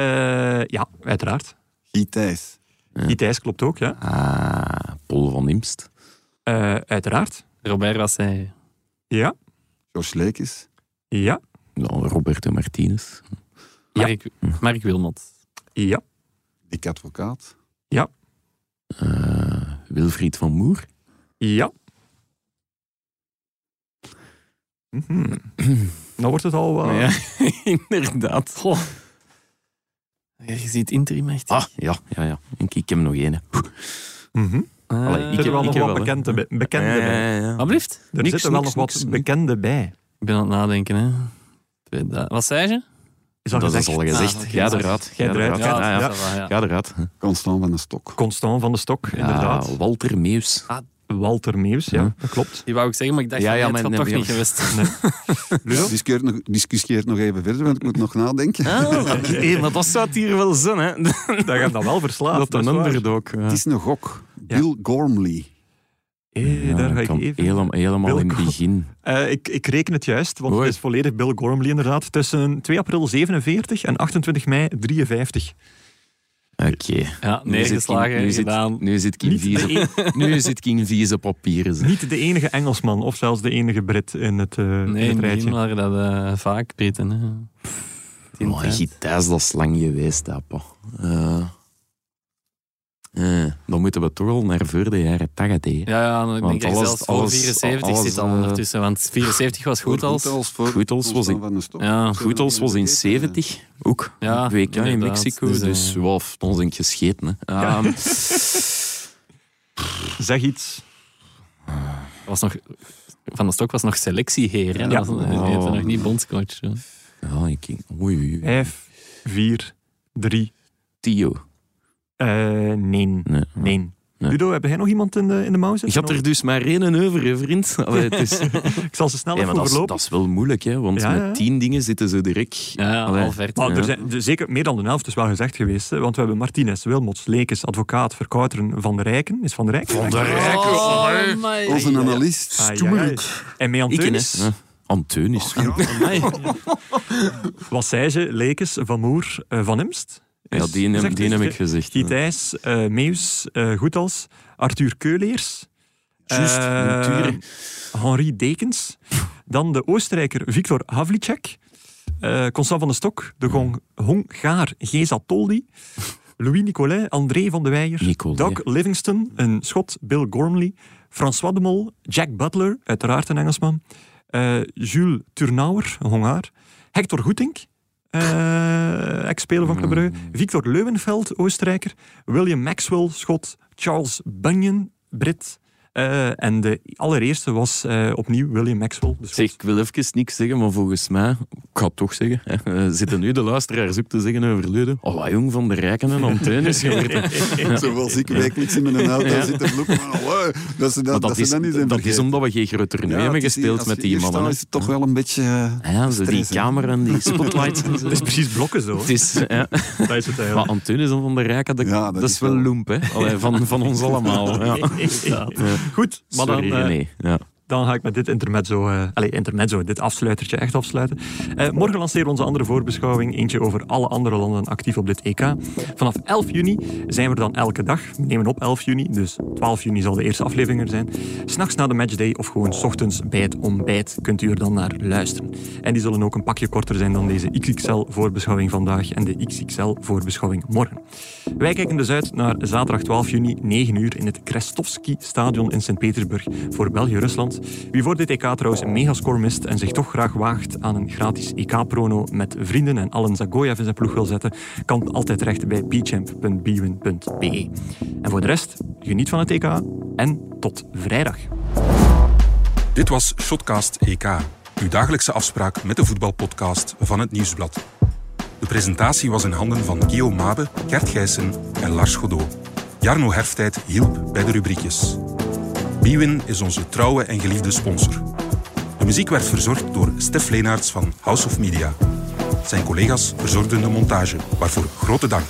ja, uiteraard. Guy Thijs. Die Thijs klopt ook, ja. Ah, Paul van Imst. Eh, uiteraard. Robert Rassay. Ja. Jos Leekes. Ja. Ja, Roberto Martinez. Mark, Mark Wilmot. Ja. Dick Advocaat. Ja. Eh, Wilfried van Moer. Ja. Mhm. Nou wordt het al wel... Ja, *laughs* inderdaad. Goh. Ja, je ziet interim echt. Ah, ja, ja, ja. Ik, ik heb nog één. Mhm. Eh, Allee, Er ik zitten heb- wel ik nog heb wat bekende, bij- bekende Ja, bij. ja, ja. Alsjeblieft. Er zitten wel nog wat niks. bekende bij. Ik ben aan het nadenken. Hè. Wat zei je? Is al Dat is al gezegd. Ah. Ga eruit. Ga eruit. Ja, Ja, ja. Ga eruit. Constant van den Stok. Constant van de Stok, inderdaad. Ja, Walter Meus. Walter Meus, ja, Ja. dat klopt. Die wou ik zeggen, maar ik dacht, Ja, ja, ja, het nee, toch nee, niet geweest. Ludo? Discussieer nog, nog even verder, want ik moet nog nadenken. *laughs* Hé, maar dat staat hier wel zijn, hè. Dat gaat dan wel verslaafd. Dat een is waar. underdog. Ja. Het is een gok. Bill Gormley. Eh, Ja, daar ga ik even... helemaal, helemaal Bill in het begin. Eh, ik, ik reken het juist, want het is volledig Bill Gormley inderdaad. Tussen 2 april 47 en 28 mei 53. Oké. Ja, Nu zit neergeslagen, nu zit- gedaan. Nu zit Niet vieze, de, *laughs* nu zit in vieze papieren. zeg. niet de enige Engelsman, of zelfs de enige Brit in het, eh in Nee, het in het rijtje. waren dat eh, vaak Britten. Hè. Oh, dat is lang geweest, hè, pa. Eh, dan moeten we toch al naar voor de jaren 80. hè. Ja, ja, dan denk Want ik alles- zelfs voor alles- 74 alles, zit al eh, ondertussen. Want 74 was goed als... Voor Goethals was in-. Ja, Goethals was in 70 ook. Ja, WK in. Mexico. Dus, Dus, eh, wow, ons een gescheten. Hè. Ja. Ehm, *laughs* Zeg iets. was nog, van der Stok was nog selectieheer. Hè? Ja. Dat was, hij heette Oh. nog niet bondscoach. hè. ja, ik ging... Oei, oei, oei. 5, 4, 3. Tio. Eh, nee. Nee. Nee. Nee. Ludo, heb jij nog iemand in de, in de mouw zitten? had er dus maar één over, hè, vriend. *laughs* Allee, het is... *laughs* Ik zal ze snel Ja, dat, is, overlopen. dat is wel moeilijk, hè, want Ja, ja. met tien dingen zitten ze direct... Ja, ja, Allee. al ver. Maar Ja. er zijn er- zeker meer dan de helft is wel gezegd geweest. Hè, want we hebben Martinez, Wilmots, Lekes, advocaat, Verkouteren, Van der Rijken. Is Van der Rijken? Van der Oh, amai. Onze analist. En met Ik, hè. Anteunis. Ja. Anteunisch. Amai. *laughs* Wat zei ze? Lekes, Van Moer, eh, Van Imst. Ja, die, die heb ik gezegd. Guy Thijs, eh, Meus, eh, Goethals, Arthur Keuleers. Eh. Henri Dekens. Dan de Oostenrijker Viktor Havlicek. eh Constant van den Stok. De Gong- Hongaar Geza Toldi. Louis Nicolet, André van de Weijer. Nicolet. Doug Livingston, een Schot, Bill Gormley. François de Mol, Jack Butler, uiteraard een Engelsman. Jules Turnauer, een Hongaar. Hector Goetink, eh, ex-speler van Club Brugge. Victor Leuwenveld, Oostenrijker. William Maxwell, Schot. Charles Bunyan, Brit. Eh, en de allereerste was eh, opnieuw William Maxwell, de Schot. Zeg, ik wil even niks zeggen, maar volgens mij, ik ga het toch zeggen, hè, eh, zitten nu de luisteraars ook te zeggen over Lude. Oh, jong van de Rijken en Anteunisch geworden. *laughs* Zoals ik wekelijks in mijn auto Ja. zit te vloeken. Maar, oh, dat ze dat, is, dat niet zijn dat is omdat we geen grote Ja, hebben gespeeld met die mannen. is het toch wel een beetje... eh, Ja, zo die camera en die spotlights *laughs* en zo. Is precies blokken zo. Het is, ja. Dat is het Maar en Van der Rijken, dat, Ja, dat dat, is wel wel- loemp, hè. Allee, van, van ons allemaal. Ja. *laughs* Goed, maar dan, eh, René. Ja. Dan ga ik met dit intermezzo, uh, allez, intermezzo, dit afsluitertje echt afsluiten. Uh, morgen lanceren we onze andere voorbeschouwing, eentje over alle andere landen actief op dit EK. Vanaf 11 juni zijn we er dan elke dag. We nemen op 11 juni, dus 12 juni zal de eerste aflevering er zijn. S'nachts na de matchday of gewoon s ochtends bij het ontbijt kunt u er dan naar luisteren. En die zullen ook een pakje korter zijn dan deze XXL-voorbeschouwing vandaag en de XXL-voorbeschouwing morgen. Wij kijken dus uit naar zaterdag 12 juni, 9 uur in het Krestovski-stadion in Sint-Petersburg voor België-Rusland. Wie voor dit EK trouwens een megascore mist en zich toch graag waagt aan een gratis EK-prono met vrienden en allen Zagoyev in zijn ploeg wil zetten, kan altijd terecht bij bchamp.bwin.be. En voor de rest, geniet van het EK en tot vrijdag. Dit was Shotcast EK, uw dagelijkse afspraak met de voetbalpodcast van het Nieuwsblad. De presentatie was in handen van Guillaume Mabe, Gert Gijssen en Lars Godot. Jarno Herftijd hielp bij de rubriekjes. Biwin is onze trouwe en geliefde sponsor. De muziek werd verzorgd door Stef Leenaerts van House of Media. Zijn collega's verzorgden de montage, waarvoor grote dank.